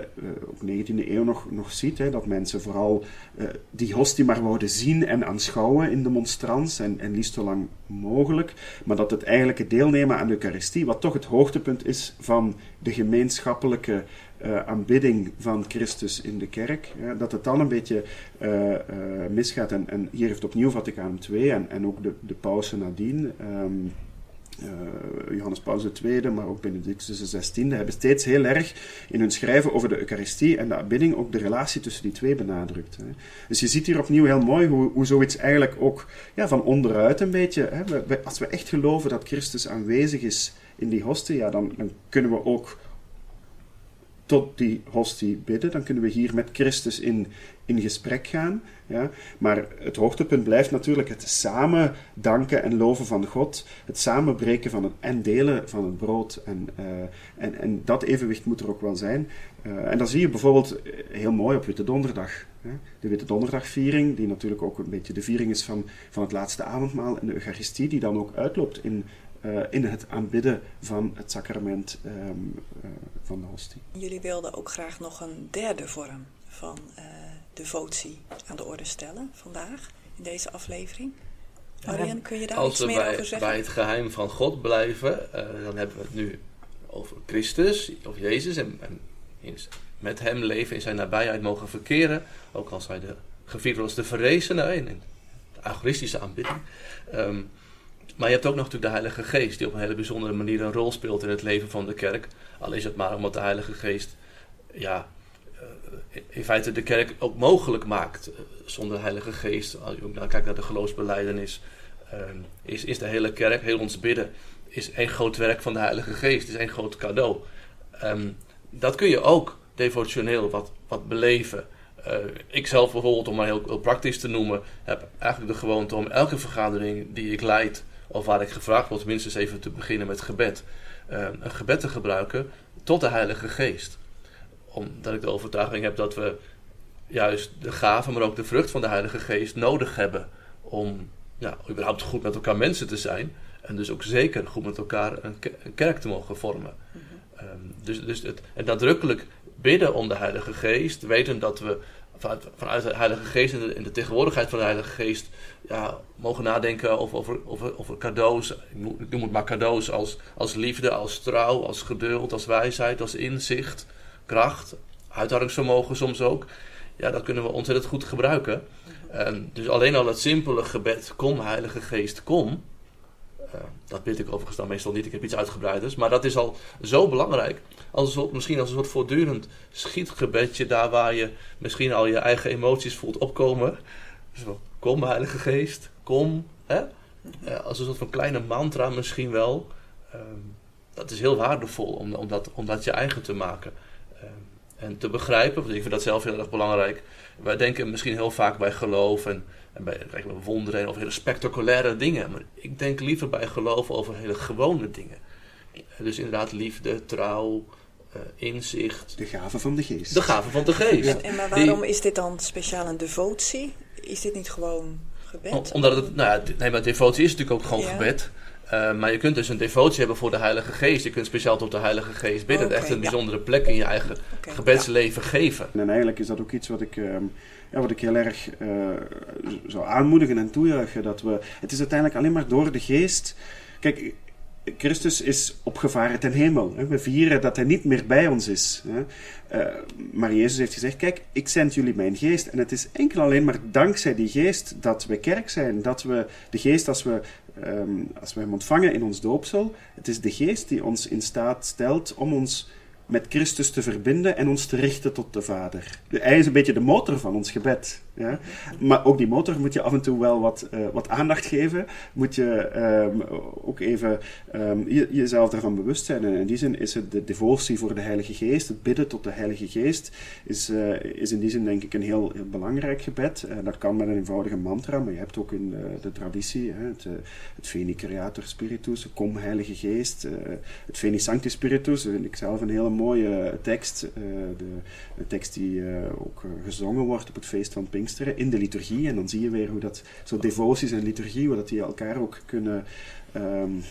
ook 19e eeuw nog, nog ziet. Hè, dat mensen vooral uh, die hostie maar wouden zien en aanschouwen in de monstrans. En, en liefst zo lang mogelijk. Maar dat het eigenlijke deelnemen aan de Eucharistie, wat toch het hoogtepunt is van de gemeenschappelijke uh, aanbidding van Christus in de kerk, ja, dat het dan een beetje misgaat. En, en, hier heeft opnieuw Vaticaan II en, en ook de, de pausen nadien. Uh, Johannes Paulus II, maar ook Benedictus XVI, hebben steeds heel erg in hun schrijven over de Eucharistie en de aanbidding ook de relatie tussen die twee benadrukt. Hè. Dus je ziet hier opnieuw heel mooi hoe, hoe zoiets eigenlijk ook ja, van onderuit een beetje, hè, als we echt geloven dat Christus aanwezig is in die hostie, ja, dan, dan kunnen we ook tot die hostie bidden. Dan kunnen we hier met Christus in, in gesprek gaan. Ja? Maar het hoogtepunt blijft natuurlijk het samen danken en loven van God. Het samenbreken van het, en delen van het brood. En, uh, en, en dat evenwicht moet er ook wel zijn. Uh, en dan zie je bijvoorbeeld eh, heel mooi op Witte Donderdag. Hè? De Witte Donderdagviering, die natuurlijk ook een beetje de viering is van, van het laatste avondmaal en de Eucharistie, die dan ook uitloopt in uh, in het aanbidden van het sacrament um, uh, van de hostie. Jullie wilden ook graag nog een derde vorm van uh, devotie aan de orde stellen vandaag in deze aflevering. Arjen, kun je daar Als iets meer bij, over zeggen? bij het geheim van God blijven, dan hebben we het nu over Christus of Jezus en, en met hem leven in zijn nabijheid mogen verkeren, ook als hij de gevierd was de verrezene in, in de agoristische aanbidding. Um, maar je hebt ook nog natuurlijk de Heilige Geest, die op een hele bijzondere manier een rol speelt in het leven van de kerk. Al is het maar omdat de Heilige Geest, ja, eh, in feite de kerk ook mogelijk maakt. Eh, zonder de Heilige Geest, als je ook naar kijkt naar de geloofsbeleidenis, ehm, is, is de hele kerk, heel ons bidden, is één groot werk van de Heilige Geest, is één groot cadeau. Um, dat kun je ook devotioneel wat, wat beleven. Uh, ik zelf bijvoorbeeld, om maar heel praktisch te noemen, heb eigenlijk de gewoonte om elke vergadering die ik leid, of waar ik gevraagd word minstens even te beginnen met gebed, uh, een gebed te gebruiken tot de Heilige Geest. omdat ik de overtuiging heb dat we juist de gaven, maar ook de vrucht van de Heilige Geest nodig hebben om ja, überhaupt goed met elkaar mensen te zijn. En dus ook zeker goed met elkaar een, kerk te mogen vormen. Mhm. Ehm, dus dus het, en nadrukkelijk bidden om de Heilige Geest, weten dat we vanuit, de Heilige Geest en de, in de, tegenwoordigheid van de Heilige Geest ja, mogen nadenken over, over, over, cadeaus. Ik noem het maar cadeaus als, als liefde, als trouw, als geduld, als wijsheid, als inzicht, kracht, uithoudingsvermogen soms ook. Ja, dat kunnen we ontzettend goed gebruiken. En dus alleen al het simpele gebed, kom Heilige Geest, kom. Uh, dat bid ik overigens dan meestal niet, ik heb iets uitgebreiders. Maar dat is al zo belangrijk. Als een misschien als een soort voortdurend schietgebedje, daar waar je misschien al je eigen emoties voelt opkomen. Zo, kom Heilige Geest, kom. Hè? Uh, als een soort van kleine mantra misschien wel. Uh, dat is heel waardevol om, om, dat, om dat je eigen te maken. Ehm, en te begrijpen, want ik vind dat zelf heel erg belangrijk. Wij denken misschien heel vaak bij geloof en, en bij, bij wonderen en over hele spectaculaire dingen. Maar ik denk liever bij geloof over hele gewone dingen. Dus inderdaad liefde, trouw, uh, inzicht. De gave van de geest. De gave van de geest. En maar waarom is dit dan speciaal een devotie? Is dit niet gewoon gebed? omdat het, nou ja, nee, maar devotie is natuurlijk ook gewoon gebed. Uh, maar je kunt dus een devotie hebben voor de Heilige Geest. Je kunt speciaal tot de Heilige Geest bidden. Okay, echt een bijzondere plek in je eigen okay, gebedsleven ja. geven. En eigenlijk is dat ook iets wat ik, uh, ja, wat ik heel erg uh, zou aanmoedigen en toejuichen. Dat we, het is uiteindelijk alleen maar door de Geest. Kijk, Christus is opgevaren ten hemel. Hè. We vieren dat hij niet meer bij ons is. Hè. Uh, maar Jezus heeft gezegd: Kijk, ik zend jullie mijn geest. En het is enkel alleen maar dankzij die geest dat we kerk zijn. Dat we de geest, als we, um, als we hem ontvangen in ons doopsel, het is de geest die ons in staat stelt om ons met Christus te verbinden en ons te richten tot de Vader. Hij is een beetje de motor van ons gebed. Ja? Maar ook die motor moet je af en toe wel wat, uh, wat aandacht geven. Moet je um, ook even je, jezelf daarvan bewust zijn. En in die zin is het de devotie voor de Heilige Geest, het bidden tot de Heilige Geest, is, uh, is in die zin denk ik een heel, belangrijk gebed. Dat kan met een eenvoudige mantra, maar je hebt ook in de traditie hè, het, het Veni Creator Spiritus, Kom Heilige Geest, het Veni Sancti Spiritus, vind ik zelf een hele mooie tekst. de, de tekst die ook gezongen wordt op het feest van Pink in de liturgie. En dan zie je weer hoe dat, zo devoties en liturgie, hoe dat die elkaar ook kunnen um,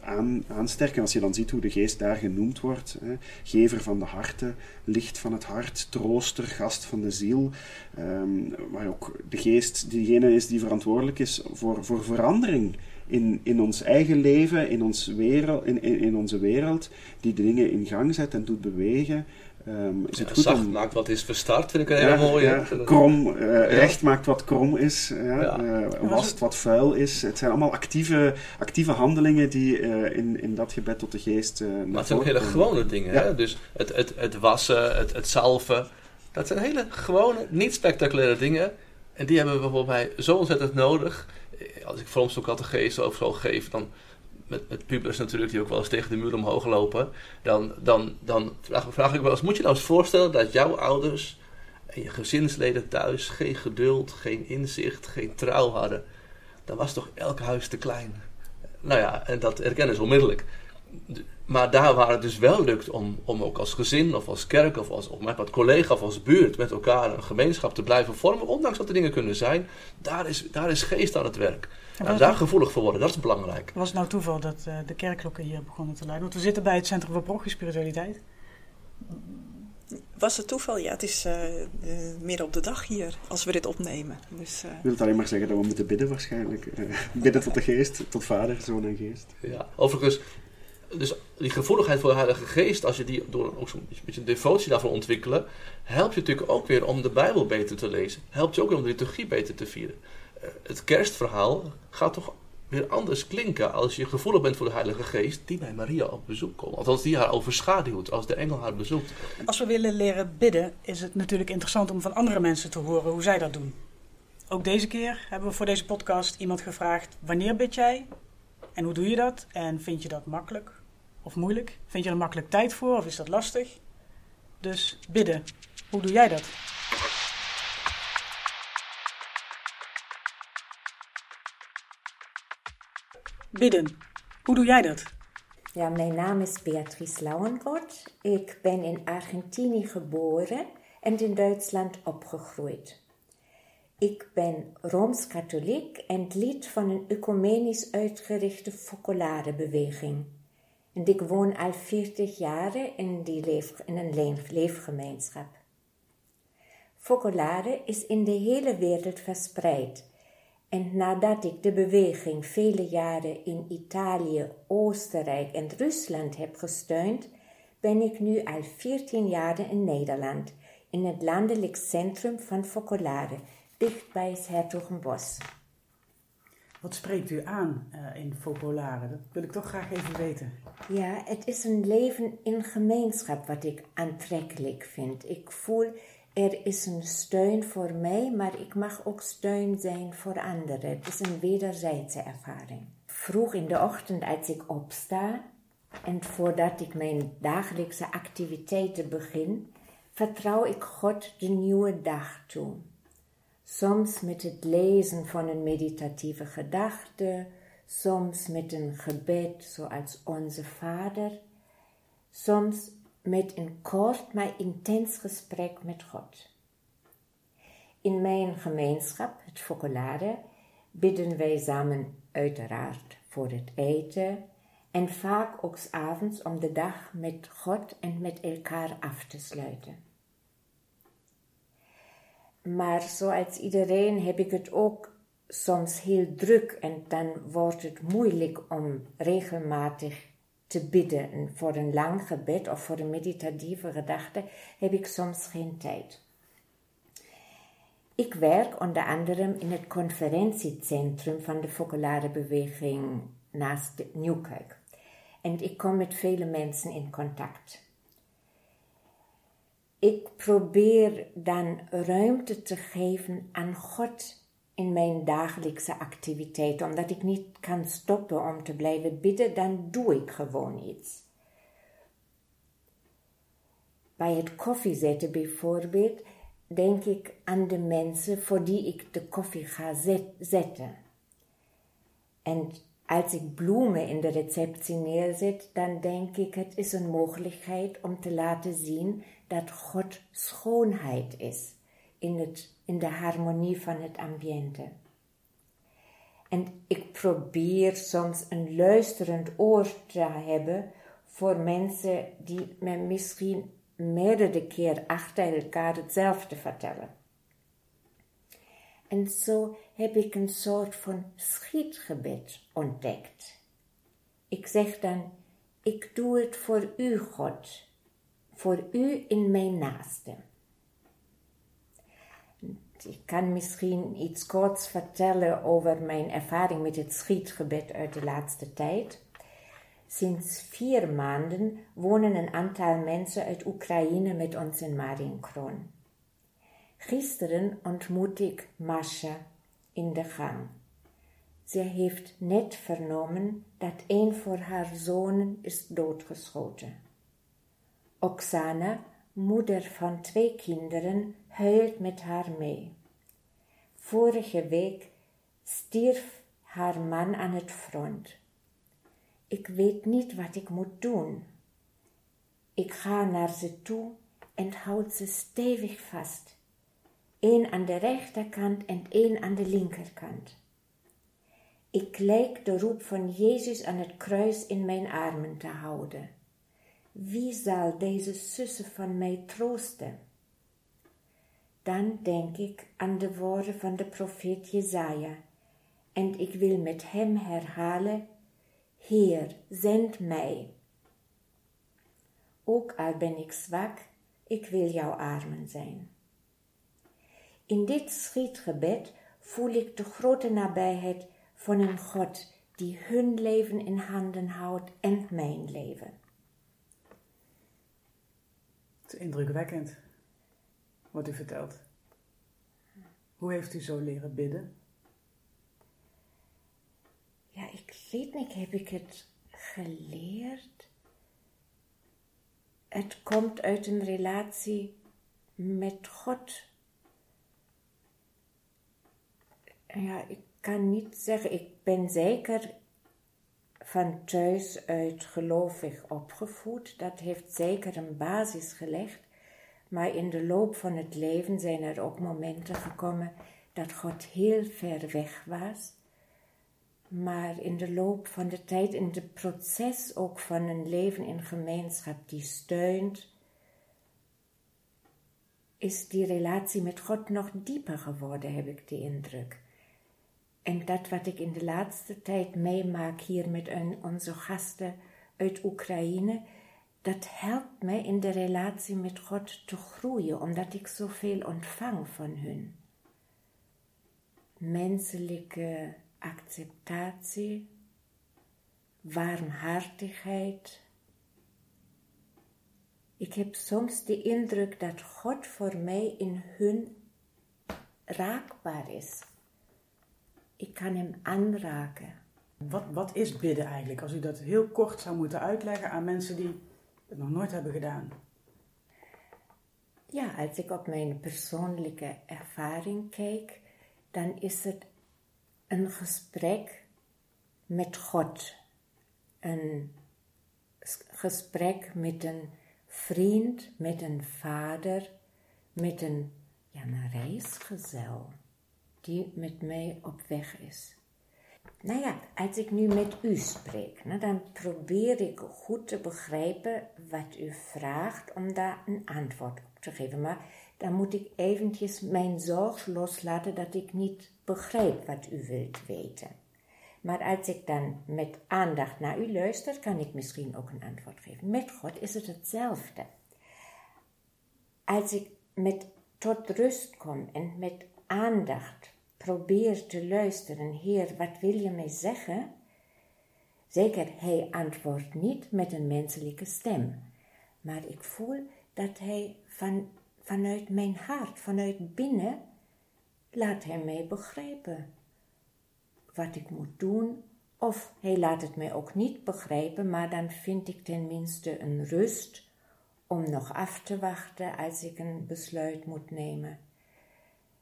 aan, aansterken. Als je dan ziet hoe de geest daar genoemd wordt. Hè. Gever van de harten, licht van het hart, trooster, gast van de ziel. Um, maar ook de geest diegene is die verantwoordelijk is voor, voor verandering. In, in ons eigen leven, in, ons wereld, in, in, in onze wereld, die de dingen in gang zet en doet bewegen. Um, is het ja, goed zacht om... maakt wat is verstart, vind ik een hele mooie. Ja, krom, uh, recht maakt wat krom is, ja, uh, wast wat vuil is. Het zijn allemaal actieve, actieve handelingen die uh, in, in dat gebed tot de geest. maar het zijn ook hele gewone dingen. Hè? Dus het, het, het wassen, het, het salven. Dat zijn hele gewone, niet spectaculaire dingen. En die hebben we mij zo ontzettend nodig. Als ik voor ons ook altijd geest of zo geef, dan met, pubers natuurlijk, die ook wel eens tegen de muur omhoog lopen. Dan, dan, dan vraag, vraag ik wel eens, moet je nou eens voorstellen dat jouw ouders en je gezinsleden thuis geen geduld, geen inzicht, geen trouw hadden. Dan was toch elk huis te klein. Nou ja, en dat erkennen ze onmiddellijk. Maar daar waar het dus wel lukt om, om ook als gezin of als kerk of als, of met wat collega of als buurt met elkaar een gemeenschap te blijven vormen, ondanks dat er dingen kunnen zijn, daar is, daar is geest aan het werk. Nou, daar gevoelig voor worden, dat is belangrijk. Was het nou toeval dat uh, de kerkklokken hier begonnen te luiden? Want we zitten bij het Centrum voor Parochie Spiritualiteit. Was het toeval? Ja, het is uh, midden op de dag hier als we dit opnemen. Dus, uh... Ik wil het alleen maar zeggen dat we moeten bidden waarschijnlijk. bidden tot de geest, tot vader, zoon en geest. Ja, overigens, dus die gevoeligheid voor de Heilige Geest, als je die door ook zo'n beetje devotie daarvoor ontwikkelen, helpt je natuurlijk ook weer om de Bijbel beter te lezen. Helpt je ook weer om de liturgie beter te vieren. Het kerstverhaal gaat toch weer anders klinken als je gevoelig bent voor de Heilige Geest die bij Maria op bezoek komt. Althans, die haar overschaduwt als de engel haar bezoekt. Als we willen leren bidden, is het natuurlijk interessant om van andere mensen te horen hoe zij dat doen. Ook deze keer hebben we voor deze podcast iemand gevraagd: wanneer bid jij? En hoe doe je dat? En vind je dat makkelijk of moeilijk? Vind je er makkelijk tijd voor of is dat lastig? Dus bidden, hoe doe jij dat? Bidden. Hoe doe jij dat? Ja, mijn naam is Beatrice Lauenrot. Ik ben in Argentinië geboren en in Duitsland opgegroeid. Ik ben Rooms-Katholiek en lid van een ecumenisch uitgerichte focolare-beweging. En ik woon al 40 jaar in, die in een leefgemeenschap. Focolare is in de hele wereld verspreid. En nadat ik de beweging vele jaren in Italië, Oostenrijk en Rusland heb gesteund, ben ik nu al 14 jaar in Nederland, in het landelijk centrum van Focolare, dicht bij het Hertogenbos. Wat spreekt u aan uh, in Focolare? Dat wil ik toch graag even weten. Ja, het is een leven in gemeenschap wat ik aantrekkelijk vind. Ik voel er is een steun voor mij, maar ik mag ook steun zijn voor anderen. Het is een wederzijdse ervaring. Vroeg in de ochtend als ik opsta en voordat ik mijn dagelijkse activiteiten begin, vertrouw ik God de nieuwe dag toe. Soms met het lezen van een meditatieve gedachte, soms met een gebed zoals Onze Vader, soms met een kort maar intens gesprek met God. In mijn gemeenschap, het Focolare, bidden wij samen uiteraard voor het eten en vaak ook avonds om de dag met God en met elkaar af te sluiten. Maar zoals iedereen heb ik het ook soms heel druk en dan wordt het moeilijk om regelmatig te bidden. voor een lang gebed of voor een meditatieve gedachte heb ik soms geen tijd. Ik werk onder andere in het conferentiecentrum van de focolare beweging naast Nieuwkerk. En ik kom met vele mensen in contact. Ik probeer dan ruimte te geven aan God in mijn dagelijkse activiteit. Omdat ik niet kan stoppen om te blijven bidden, dan doe ik gewoon iets. Bij het koffiezetten bijvoorbeeld denk ik aan de mensen voor die ik de koffie ga zetten. En als ik bloemen in de receptie neerzet, dan denk ik het is een mogelijkheid om te laten zien dat God schoonheid is in, het, in de harmonie van het ambiente. En ik probeer soms een luisterend oor te hebben voor mensen die me misschien meerdere keer achter elkaar hetzelfde vertellen. En zo heb ik een soort van schietgebed ontdekt. Ik zeg dan, ik doe het voor u, God, voor u in mijn naaste. Ik kan misschien iets korts vertellen over mijn ervaring met het schietgebed uit de laatste tijd. Sinds vier maanden wonen een aantal mensen uit Oekraïne met ons in Marienkroon. Gisteren ontmoette ik Masha in de gang. Ze heeft net vernomen dat een van haar zonen is doodgeschoten. Oksana, moeder van twee kinderen, huilt met haar mee. Vorige week stierf haar man aan het front. Ik weet niet wat ik moet doen. Ik ga naar ze toe en houd ze stevig vast. Eén aan de rechterkant en één aan de linkerkant. Ik lijk de roep van Jezus aan het kruis in mijn armen te houden. Wie zal deze zussen van mij troosten? Dan denk ik aan de woorden van de profeet Jezaja en ik wil met hem herhalen, Heer, zend mij. Ook al ben ik zwak, ik wil jouw armen zijn. In dit schietgebed voel ik de grote nabijheid van een God die hun leven in handen houdt en mijn leven. Het indrukwekkend wat u vertelt. Hoe heeft u zo leren bidden? Ja, ik weet niet, heb ik het geleerd? Het komt uit een relatie met God. Ja, ik kan niet zeggen, ik ben zeker van thuis uit gelovig opgevoed. Dat heeft zeker een basis gelegd. Maar in de loop van het leven zijn er ook momenten gekomen dat God heel ver weg was. Maar in de loop van de tijd, in het proces ook van een leven in gemeenschap die steunt, is die relatie met God nog dieper geworden, heb ik de indruk. En dat wat ik in de laatste tijd meemaak hier met onze gasten uit Oekraïne, dat helpt mij in de relatie met God te groeien, omdat ik zoveel ontvang van hun. Menselijke acceptatie, warmhartigheid. Ik heb soms de indruk dat God voor mij in hun raakbaar is. Ik kan hem aanraken. Wat, wat is bidden eigenlijk? Als u dat heel kort zou moeten uitleggen aan mensen die nog nooit hebben gedaan. Ja, als ik op mijn persoonlijke ervaring kijk, dan is het een gesprek met God. Een gesprek met een vriend, met een vader, met een, ja, een reisgezel die met mij op weg is. Nou ja, als ik nu met u spreek, nou, dan probeer ik goed te begrijpen wat u vraagt om daar een antwoord op te geven. Maar dan moet ik eventjes mijn zorg loslaten dat ik niet begrijp wat u wilt weten. Maar als ik dan met aandacht naar u luister, kan ik misschien ook een antwoord geven. Met God is het hetzelfde. Als ik met tot rust kom en met aandacht probeer te luisteren, Heer, wat wil je mij zeggen? Zeker, hij antwoordt niet met een menselijke stem, maar ik voel dat hij van, vanuit mijn hart, vanuit binnen, laat hij mij begrijpen wat ik moet doen, of hij laat het mij ook niet begrijpen, maar dan vind ik tenminste een rust om nog af te wachten als ik een besluit moet nemen.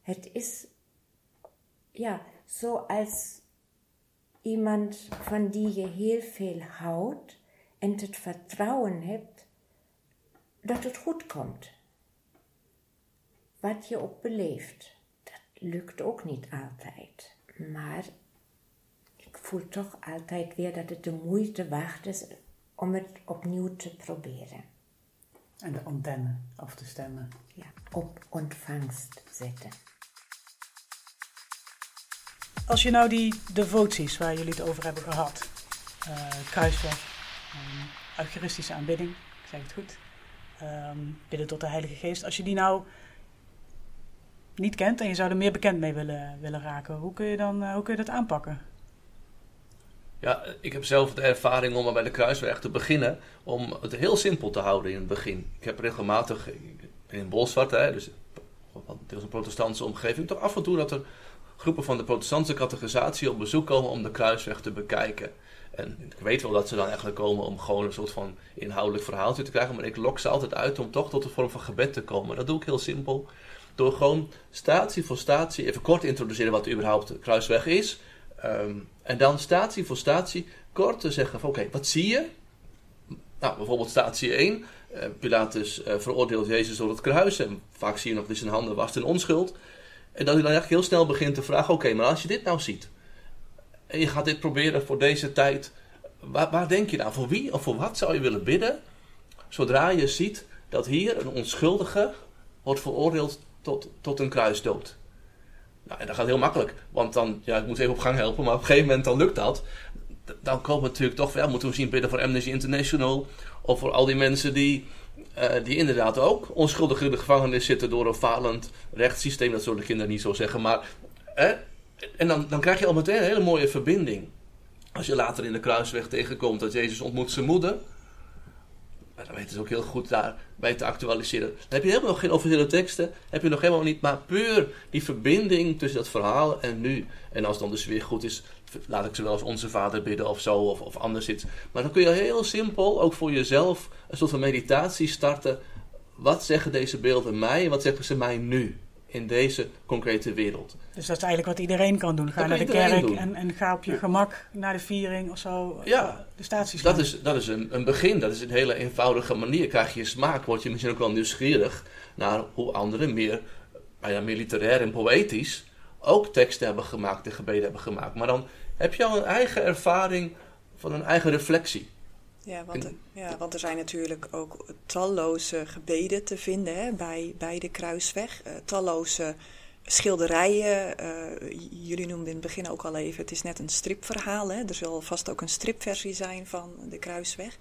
Het is ja, zoals iemand van die je heel veel houdt en het vertrouwen hebt dat het goed komt. Wat je ook beleeft, dat lukt ook niet altijd. Maar ik voel toch altijd weer dat het de moeite waard is om het opnieuw te proberen. En de antenne af te stemmen. Ja, op ontvangst zetten. Als je nou die devoties waar jullie het over hebben gehad, uh, kruisweg, um, eucharistische aanbidding, ik zeg het goed, um, bidden tot de Heilige Geest, als je die nou niet kent en je zou er meer bekend mee willen, willen raken, hoe kun, je dan, uh, hoe kun je dat aanpakken? Ja, ik heb zelf de ervaring om bij de kruisweg te beginnen, om het heel simpel te houden in het begin. Ik heb regelmatig in Bolsward, hè, dus deels een protestantse omgeving, toch af en toe dat er groepen van de protestantse categorisatie op bezoek komen om de kruisweg te bekijken. En ik weet wel dat ze dan eigenlijk komen om gewoon een soort van inhoudelijk verhaaltje te krijgen, maar ik lok ze altijd uit om toch tot een vorm van gebed te komen. Dat doe ik heel simpel. Door gewoon statie voor statie even kort te introduceren wat überhaupt de kruisweg is. Ehm, en dan statie voor statie kort te zeggen van oké, wat zie je? Nou, bijvoorbeeld statie 1. Uh, eh, Pilatus uh, veroordeelt Jezus door het kruis. En vaak zie je nog dat zijn handen was in onschuld. En dat hij dan eigenlijk heel snel begint te vragen: oké, maar als je dit nou ziet. En je gaat dit proberen voor deze tijd. Waar, waar denk je nou? Voor wie of voor wat zou je willen bidden? Zodra je ziet dat hier een onschuldige wordt veroordeeld tot, tot een kruisdood. Nou, en dat gaat heel makkelijk. Want dan, ja, ik moet even op gang helpen, maar op een gegeven moment dan lukt dat. Dan komen we natuurlijk toch wel, moeten we zien bidden voor Amnesty International. Of voor al die mensen die uh, die inderdaad ook onschuldig in de gevangenis zitten door een falend rechtssysteem. Dat zullen de kinderen niet zo zeggen. Maar, en dan, dan krijg je al meteen een hele mooie verbinding. Als je later in de kruisweg tegenkomt dat Jezus ontmoet zijn moeder. Dan weten ze ook heel goed daarbij te actualiseren. Dan heb je helemaal nog geen officiële teksten. Heb je nog helemaal niet. Maar puur die verbinding tussen dat verhaal en nu. En als dan dus weer goed is, laat ik ze wel als onze vader bidden of zo, of, of anders iets. Maar dan kun je heel simpel, ook voor jezelf, een soort van meditatie starten. Wat zeggen deze beelden mij wat zeggen ze mij nu? in deze concrete wereld. Dus dat is eigenlijk wat iedereen kan doen. Ga Dat naar de kerk en, en ga op je gemak naar de viering of zo. Ja, de staties. Dat is, dat is een, een begin, dat is een hele eenvoudige manier. Krijg je smaak, word je misschien ook wel nieuwsgierig naar hoe anderen meer, bijna meer literair en poëtisch ook teksten hebben gemaakt en gebeden hebben gemaakt. Maar dan heb je al een eigen ervaring van een eigen reflectie. Ja want, er- ja, want er zijn natuurlijk ook talloze gebeden te vinden hè, bij, bij de Kruisweg. Eh, talloze schilderijen. eh, jullie noemden in het begin ook al even, het is net een stripverhaal. Hè? Er zal vast ook een stripversie zijn van de Kruisweg.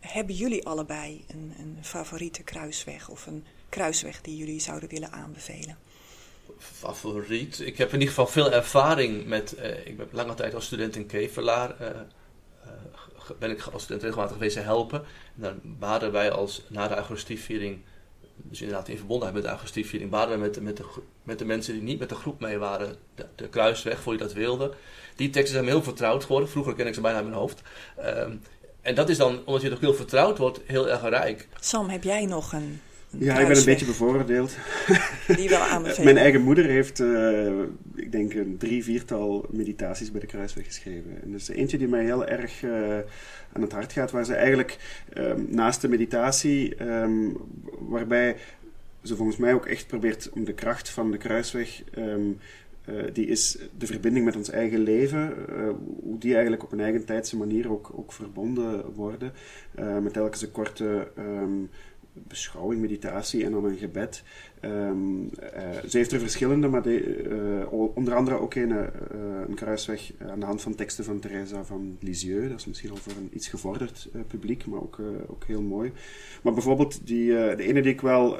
Hebben jullie allebei een, een favoriete Kruisweg of een Kruisweg die jullie zouden willen aanbevelen? Favoriet. Ik heb in ieder geval veel ervaring met. eh, ik ben lange tijd als student in Kevelaar. eh, eh, ben ik als student regelmatig geweest helpen. En dan baden wij als na de Eucharistieviering. Dus inderdaad in verbondenheid met de Eucharistieviering. baden wij met, met, de, met de mensen die niet met de groep mee waren. De, kruisweg, voor je dat wilde. Die teksten zijn me heel vertrouwd geworden. Vroeger ken ik ze bijna in mijn hoofd. Ehm, en dat is dan, omdat je toch heel vertrouwd wordt, heel erg rijk. Sam, heb jij nog een Ja, ik ben een Kruisweg beetje bevooroordeeld. die wel aanbevelen? Mijn eigen moeder heeft, eh, ik denk, een drie, viertal meditaties bij de Kruisweg geschreven. En dus eentje die mij heel erg eh, aan het hart gaat, waar ze eigenlijk ehm, naast de meditatie, ehm, waarbij ze volgens mij ook echt probeert om de kracht van de Kruisweg, ehm, eh, die is de verbinding met ons eigen leven, hoe die eigenlijk op een eigen tijdse manier ook, ook verbonden worden, met telkens een korte beschouwing, meditatie en dan een gebed. Ehm, eh, ze heeft er verschillende, maar eh, onder andere ook een, eh, een kruisweg aan de hand van teksten van Teresa van Lisieux. Dat is misschien al voor een iets gevorderd publiek, maar ook, ook heel mooi. Maar bijvoorbeeld die, de ene die ik wel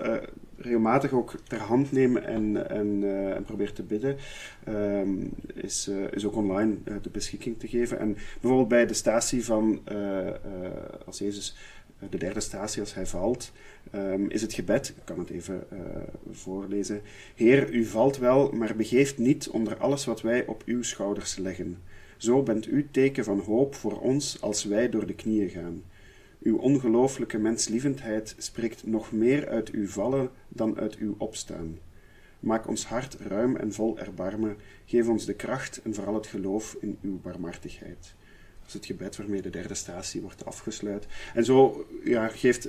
regelmatig ook ter hand neem en, en, en probeer te bidden, ehm, is, is ook online eh, de beschikking te geven. En bijvoorbeeld bij de statie van als Jezus de derde statie als hij valt, ehm, is het gebed, ik kan het even eh, voorlezen. Heer, u valt wel, maar begeeft niet onder alles wat wij op uw schouders leggen. Zo bent u teken van hoop voor ons als wij door de knieën gaan. Uw ongelooflijke menslievendheid spreekt nog meer uit uw vallen dan uit uw opstaan. Maak ons hart ruim en vol erbarmen. Geef ons de kracht en vooral het geloof in uw barmhartigheid. Is het gebed waarmee de derde statie wordt afgesluit. En zo ja, geeft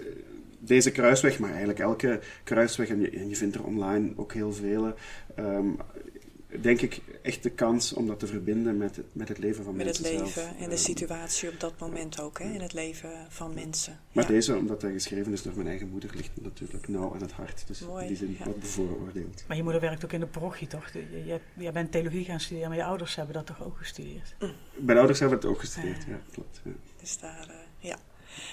deze kruisweg, maar eigenlijk elke kruisweg, en je, vindt er online ook heel vele, ehm, denk ik echt de kans om dat te verbinden met het, met het leven van Met het mensen leven zelf. en de situatie op dat moment ook, hè? in het leven van mensen. Maar Ja. deze, omdat hij geschreven is door mijn eigen moeder, ligt me natuurlijk nauw aan het hart. Dus Mooi, in die zin ja. wat bevooroordeeld. Maar je moeder werkt ook in de parochie, toch? Jij, jij bent theologie gaan studeren, maar je ouders hebben dat toch ook gestudeerd? Mijn ouders hebben het ook gestudeerd, ja, klopt. Ja. Dus daar, eh, ja.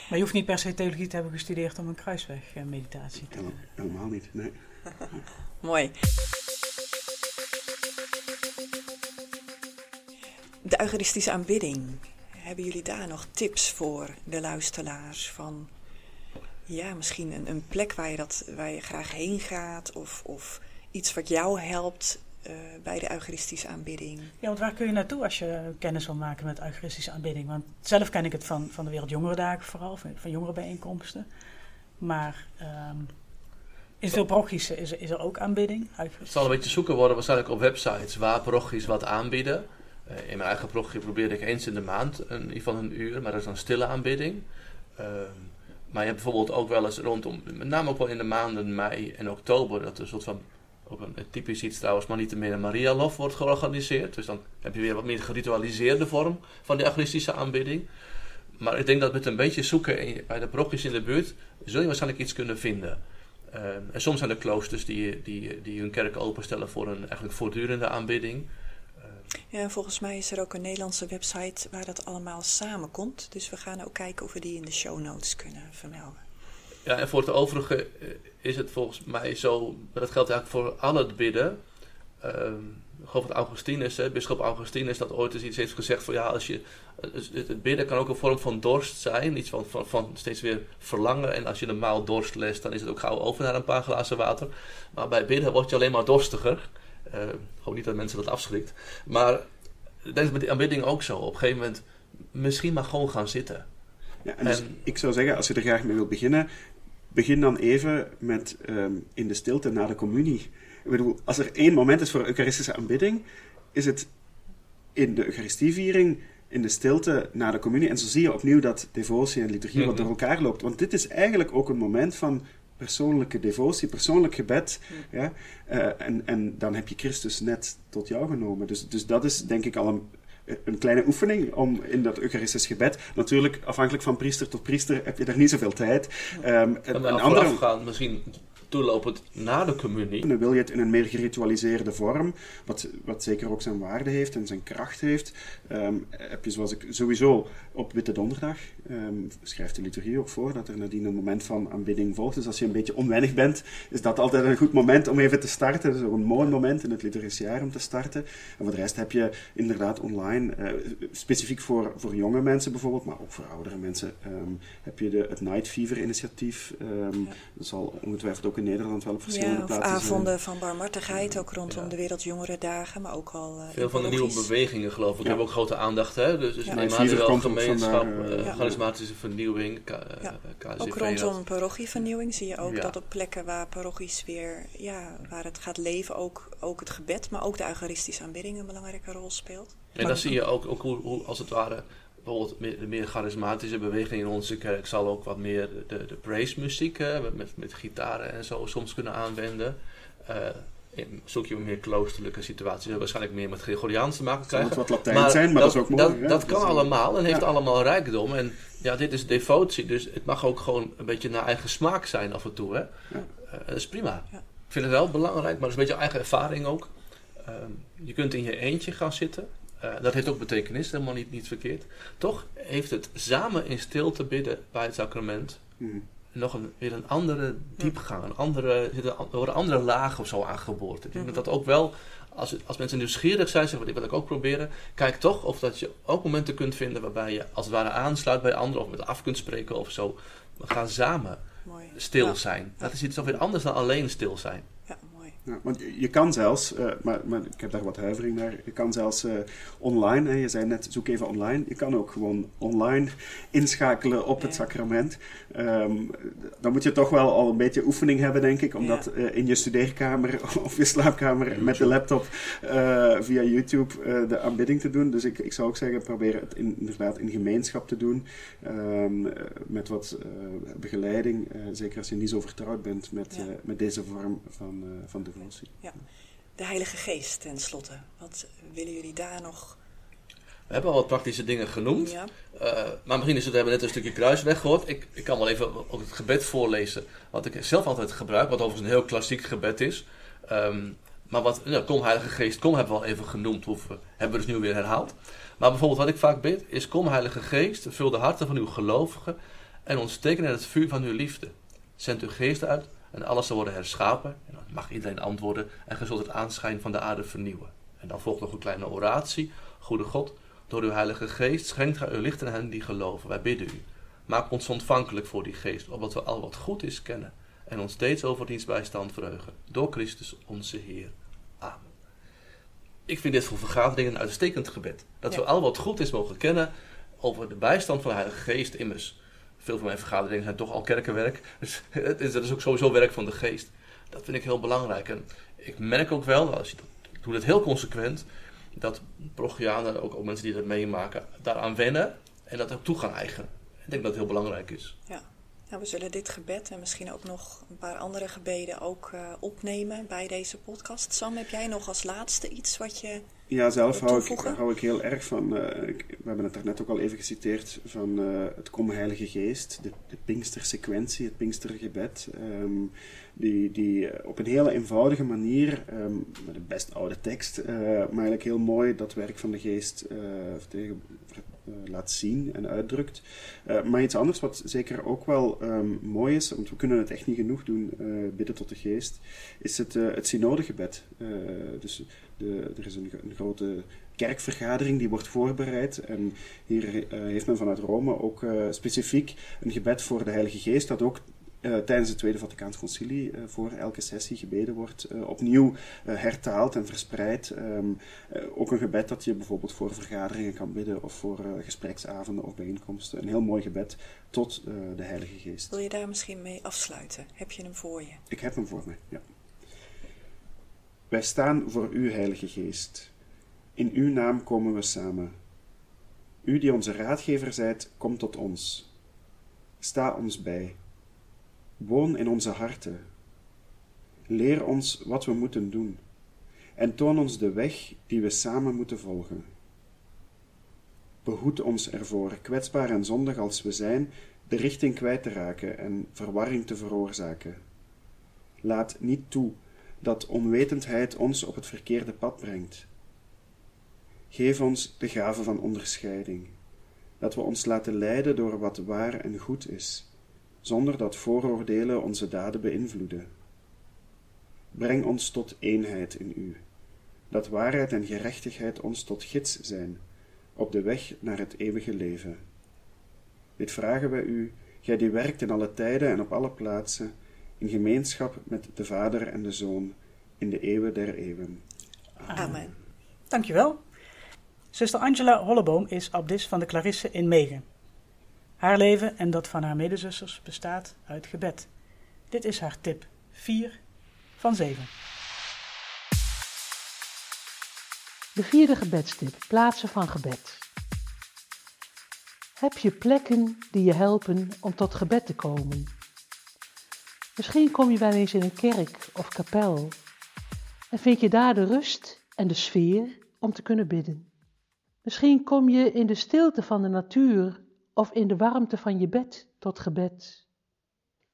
Maar je hoeft niet per se theologie te hebben gestudeerd om een kruisweg-meditatie te doen. Helemaal, helemaal niet, nee. Mooi. De Eucharistische aanbidding. Hebben jullie daar nog tips voor de luisteraars? Van ja, misschien een, een plek waar je, dat, waar je graag heen gaat, of, of iets wat jou helpt eh, bij de Eucharistische aanbidding. Ja, want waar kun je naartoe als je kennis wil maken met eucharistische aanbidding? Want zelf ken ik het van, van de Wereldjongerendagen vooral, van, van jongerenbijeenkomsten. Maar ehm, in veel parochies is, er- is er ook aanbidding. Het zal een beetje zoeken worden waarschijnlijk op websites waar parochies wat aanbieden. Eh, in mijn eigen parochie probeer ik eens in de maand een, geval een uur, maar dat is dan stille aanbidding. Ehm, maar je hebt bijvoorbeeld ook wel eens rondom, met name ook wel in de maanden mei en oktober, dat er een soort van, ook een typisch iets trouwens, maar niet meer een Marialof wordt georganiseerd. Dus dan heb je weer wat meer geritualiseerde vorm van de eucharistische aanbidding. Maar ik denk dat met een beetje zoeken bij de parochies in de buurt, zul je waarschijnlijk iets kunnen vinden. Ehm, en soms zijn er kloosters die, die, die hun kerk openstellen voor een eigenlijk voortdurende aanbidding. Ja, en volgens mij is er ook een Nederlandse website waar dat allemaal samenkomt. Dus we gaan ook kijken of we die in de show notes kunnen vermelden. Ja, en voor het overige eh, is het volgens mij zo, dat geldt eigenlijk voor al het bidden. Ik geloof dat Augustinus, bischop Augustinus, dat ooit eens iets heeft gezegd van ja, als je, het, het bidden kan ook een vorm van dorst zijn, iets van, van, van steeds weer verlangen. En als je normaal dorst lest, dan is het ook gauw over naar een paar glazen water. Maar bij bidden word je alleen maar dorstiger. Eh, gewoon niet dat mensen dat afschrikt. Maar dat is met die aanbidding ook zo. Op een gegeven moment misschien maar gewoon gaan zitten. Ja, en dus ik zou zeggen, als je er graag mee wilt beginnen, begin dan even met ehm, in de stilte na de communie Ik bedoel, als er één moment is voor Eucharistische aanbidding, is het in de Eucharistieviering, in de stilte na de communie. En zo zie je opnieuw dat devotie en liturgie wat Mhm. door elkaar loopt. Want dit is eigenlijk ook een moment van persoonlijke devotie, persoonlijk gebed. Ja? Eh, en, en dan heb je Christus net tot jou genomen. Dus, dus dat is denk ik al een, een kleine oefening om in dat Eucharistisch gebed. Natuurlijk, afhankelijk van priester tot priester heb je daar niet zoveel tijd. Ehm, En maar andere, voorafgaan, misschien toelopend na de communie. dan wil je het in een meer geritualiseerde vorm, wat, wat zeker ook zijn waarde heeft en zijn kracht heeft. Ehm, heb je zoals ik sowieso op Witte Donderdag, ehm, schrijft de liturgie ook voor, dat er nadien een moment van aanbidding volgt. Dus als je een beetje onwennig bent, is dat altijd een goed moment om even te starten. Dus ook een mooi moment in het liturgische jaar om te starten. En voor de rest heb je inderdaad online, eh, specifiek voor, voor jonge mensen bijvoorbeeld, maar ook voor oudere mensen, ehm, heb je de, het Night Fever initiatief. Ehm, Dat zal ongetwijfeld ook in Nederland wel op verschillende Ja, plaatsen zijn. avonden van barmhartigheid, ook rondom Ja. de Wereldjongerendagen, maar ook al eh, Veel van de nieuwe bewegingen, geloof ik, Ja. hebben ook grote aandacht. Hè? Dus, dus Ja. Ja, ook gemeenschap, vandaar, charismatische vernieuwing, K, eh, Ja. KZV. Ook rondom parochievernieuwing zie je ook Ja. dat op plekken waar parochies weer, ja, waar het gaat leven, ook, ook het gebed, maar ook de eucharistische aanbidding een belangrijke rol speelt. En dan zie je ook, ook hoe, hoe, als het ware, bijvoorbeeld meer- de meer charismatische beweging in onze kerk zal ook wat meer de, de praise muziek met, met, met gitaren en zo soms kunnen aanwenden. Eh, in- zoek je een meer kloosterlijke situaties, waarschijnlijk meer met Gregoriaans te maken Het krijgen. wat Latijn zijn, maar dat, is ook mooi. Dat, ja. dat kan allemaal en heeft ja. allemaal rijkdom. En ja, dit is devotie, dus het mag ook gewoon een beetje naar eigen smaak zijn af en toe. Hè? Ja. Eh, dat is prima. Ja. Ik vind het wel belangrijk, maar dat is een beetje eigen ervaring ook. Ehm, je kunt in je eentje gaan zitten. Eh, dat heeft ook betekenis, helemaal niet, niet verkeerd. Toch heeft het samen in stilte bidden bij het sacrament Mhm. Nog een, weer een andere diepgang, een andere, er worden andere lagen of zo aangeboord. Ik denk Mhm. dat dat ook wel, als, als mensen nieuwsgierig zijn, zeggen dit wil ik ook proberen, kijk toch of dat je ook momenten kunt vinden waarbij je als het ware aansluit bij anderen of met af kunt spreken of zo. We gaan samen Mooi. stil Ja. zijn. Dat is iets alweer anders dan alleen stil zijn. Ja, want je- kan zelfs, eh, maar, maar ik heb daar wat huivering naar, je kan zelfs eh, online, hè, je zei net zoek even online, je kan ook gewoon online inschakelen op het sacrament. Ehm, dan moet je toch wel al een beetje oefening hebben, denk ik, om Ja. dat eh, in je studeerkamer of je slaapkamer met de laptop eh, via YouTube eh, de aanbidding te doen. Dus ik, ik zou ook zeggen, probeer het in- inderdaad in gemeenschap te doen, ehm, eh, met wat eh, begeleiding, eh, zeker als je niet zo vertrouwd bent met, Ja. eh, met deze vorm van, eh, devotie. De Heilige Geest tenslotte. Wat willen jullie daar nog? We hebben al wat praktische dingen genoemd. Ja, Eh, maar misschien is het, we hebben net een stukje kruis weggehoord. Ik, ik kan wel even ook het gebed voorlezen. Wat ik zelf altijd gebruik, wat overigens een heel klassiek gebed is. Ehm, maar wat, ja, kom Heilige Geest, kom hebben we al even genoemd. Hoeven, hebben we dus nu weer herhaald. Maar bijvoorbeeld wat ik vaak bid, is kom Heilige Geest, vul de harten van uw gelovigen en ontsteken in het vuur van uw liefde. Zend uw geest uit en alles zal worden herschapen. En dan mag iedereen antwoorden en ge zult het aanschijn van de aarde vernieuwen. En dan volgt nog een kleine oratie. Goede God, door uw Heilige Geest schenkt gij uw licht aan hen die geloven. Wij bidden u. Maak ons ontvankelijk voor die geest, opdat we al wat goed is kennen en ons steeds over diens bijstand verheugen. Door Christus onze Heer. Amen. Ik vind dit voor vergaderingen een uitstekend gebed. Dat we al wat goed is mogen kennen over de bijstand van de Heilige Geest immers. Veel van mijn vergaderingen zijn toch al kerkenwerk. Dus het is, dat is ook sowieso werk van de geest. Dat vind ik heel belangrijk. En ik merk ook wel, als je dat, ik doe het heel consequent, dat progianen, ook, mensen die dat meemaken, daaraan wennen en dat ook toe gaan eigenen. Ik denk dat het heel belangrijk is. Nou, we zullen dit gebed en misschien ook nog een paar andere gebeden ook eh, opnemen bij deze podcast. Sam, heb jij nog als laatste iets wat je... Ja, zelf hou ik, hou ik heel erg van, eh, ik- we hebben het daarnet ook al even geciteerd, van eh, het Kom Heilige Geest, de, de Pinkstersequentie, het Pinkstergebed, ehm, die, die eh, op een hele eenvoudige manier, ehm, met een best oude tekst, maar eigenlijk heel mooi dat werk van de Geest tegen, laat zien en uitdrukt. Eh, maar iets anders wat zeker ook wel ehm, mooi is, want we kunnen het echt niet genoeg doen, eh, bidden tot de Geest, is het, eh, het synodegebed. Eh, dus de, er is een, grote kerkvergadering die wordt voorbereid. En hier eh, heeft men vanuit Rome ook eh, specifiek een gebed voor de Heilige Geest, dat ook eh, tijdens het Tweede Vaticaans Concilie eh, voor elke sessie gebeden wordt, eh, opnieuw hertaald en verspreid. Ehm, eh, ook een gebed dat je bijvoorbeeld voor vergaderingen kan bidden of voor gespreksavonden of bijeenkomsten. Een heel mooi gebed tot de Heilige Geest. Wil je daar misschien mee afsluiten? Heb je hem voor je? Ik heb hem voor me, ja. Wij staan voor U, Heilige Geest. In Uw naam komen we samen. U die onze raadgever zijt, kom tot ons. Sta ons bij. Woon in onze harten. Leer ons wat we moeten doen en toon ons de weg die we samen moeten volgen. Behoed ons ervoor, kwetsbaar en zondig als we zijn, de richting kwijt te raken en verwarring te veroorzaken. Laat niet toe dat onwetendheid ons op het verkeerde pad brengt. Geef ons de gave van onderscheiding, dat we ons laten leiden door wat waar en goed is, zonder dat vooroordelen onze daden beïnvloeden. Breng ons tot eenheid in U, dat waarheid en gerechtigheid ons tot gids zijn op de weg naar het eeuwige leven. Dit vragen wij U, Gij die werkt in alle tijden en op alle plaatsen, in gemeenschap met de Vader en de Zoon, in de eeuwen der eeuwen. Amen. Dankjewel. Zuster Angela Holleboom is abdis van de Clarisse in Megen. Haar leven en dat van haar medezusters bestaat uit gebed. Dit is haar tip 4 van 7. De vierde gebedstip: plaatsen van gebed. Heb je plekken die je helpen om tot gebed te komen? Misschien kom je wel eens in een kerk of kapel en vind je daar de rust en de sfeer om te kunnen bidden. Misschien kom je in de stilte van de natuur of in de warmte van je bed tot gebed.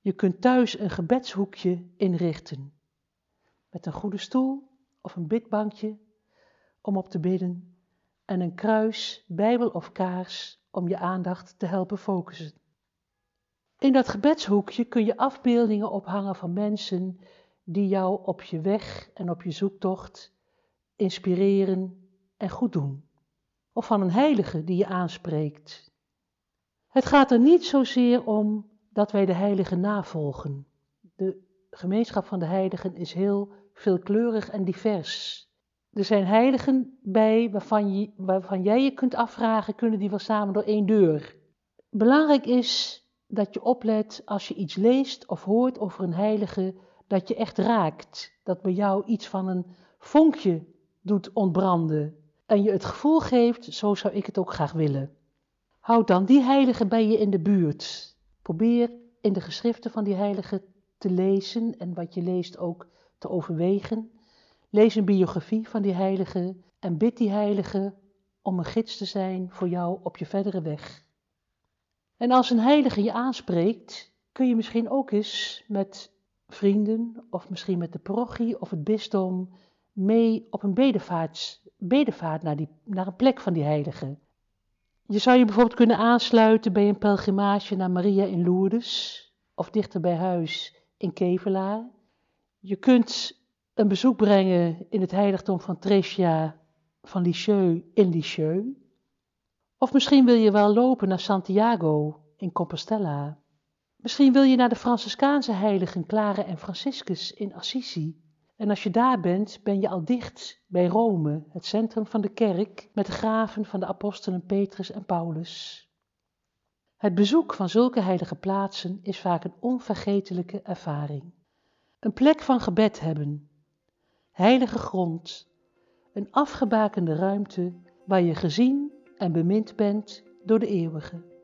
Je kunt thuis een gebedshoekje inrichten met een goede stoel of een bidbankje om op te bidden en een kruis, bijbel of kaars om je aandacht te helpen focussen. In dat gebedshoekje kun je afbeeldingen ophangen van mensen die jou op je weg en op je zoektocht inspireren en goed doen. Of van een heilige die je aanspreekt. Het gaat er niet zozeer om dat wij de heilige navolgen. De gemeenschap van de heiligen is heel veelkleurig en divers. Er zijn heiligen bij waarvan, je, waarvan jij je kunt afvragen, kunnen die wel samen door één deur? Belangrijk is dat je oplet als je iets leest of hoort over een heilige, dat je echt raakt. Dat bij jou iets van een vonkje doet ontbranden. En je het gevoel geeft, zo zou ik het ook graag willen. Houd dan die heilige bij je in de buurt. Probeer in de geschriften van die heilige te lezen en wat je leest ook te overwegen. Lees een biografie van die heilige en bid die heilige om een gids te zijn voor jou op je verdere weg. En als een heilige je aanspreekt, kun je misschien ook eens met vrienden of misschien met de parochie of het bisdom mee op een bedevaart, bedevaart naar, die, naar een plek van die heilige. Je zou je bijvoorbeeld kunnen aansluiten bij een pelgrimage naar Maria in Lourdes of dichter bij huis in Kevelaar. Je kunt een bezoek brengen in het heiligdom van Tresia van Lisieux in Lisieux. Of misschien wil je wel lopen naar Santiago in Compostela. Misschien wil je naar de Franciscaanse heiligen Clara en Franciscus in Assisi. En als je daar bent, ben je al dicht bij Rome, het centrum van de kerk, met de graven van de apostelen Petrus en Paulus. Het bezoek van zulke heilige plaatsen is vaak een onvergetelijke ervaring. Een plek van gebed hebben, heilige grond, een afgebakende ruimte waar je gezien en bemind bent door de eeuwige.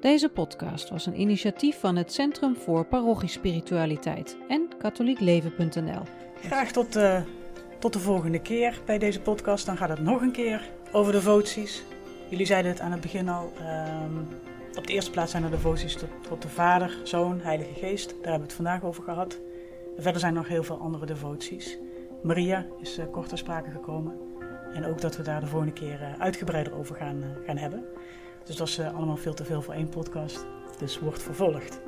Deze podcast was een initiatief van het Centrum voor Parochiespiritualiteit en katholiekleven.nl. Graag tot, uh, tot de volgende keer bij deze podcast. Dan gaat het nog een keer over devoties. Jullie zeiden het aan het begin al. Um, op de eerste plaats zijn er devoties tot, tot de Vader, Zoon, Heilige Geest. Daar hebben we het vandaag over gehad. Verder zijn er nog heel veel andere devoties. Maria is uh, kort ter sprake gekomen. En ook dat we daar de volgende keer uh, uitgebreider over gaan, gaan hebben. Dus dat is allemaal veel te veel voor één podcast. Dus wordt vervolgd.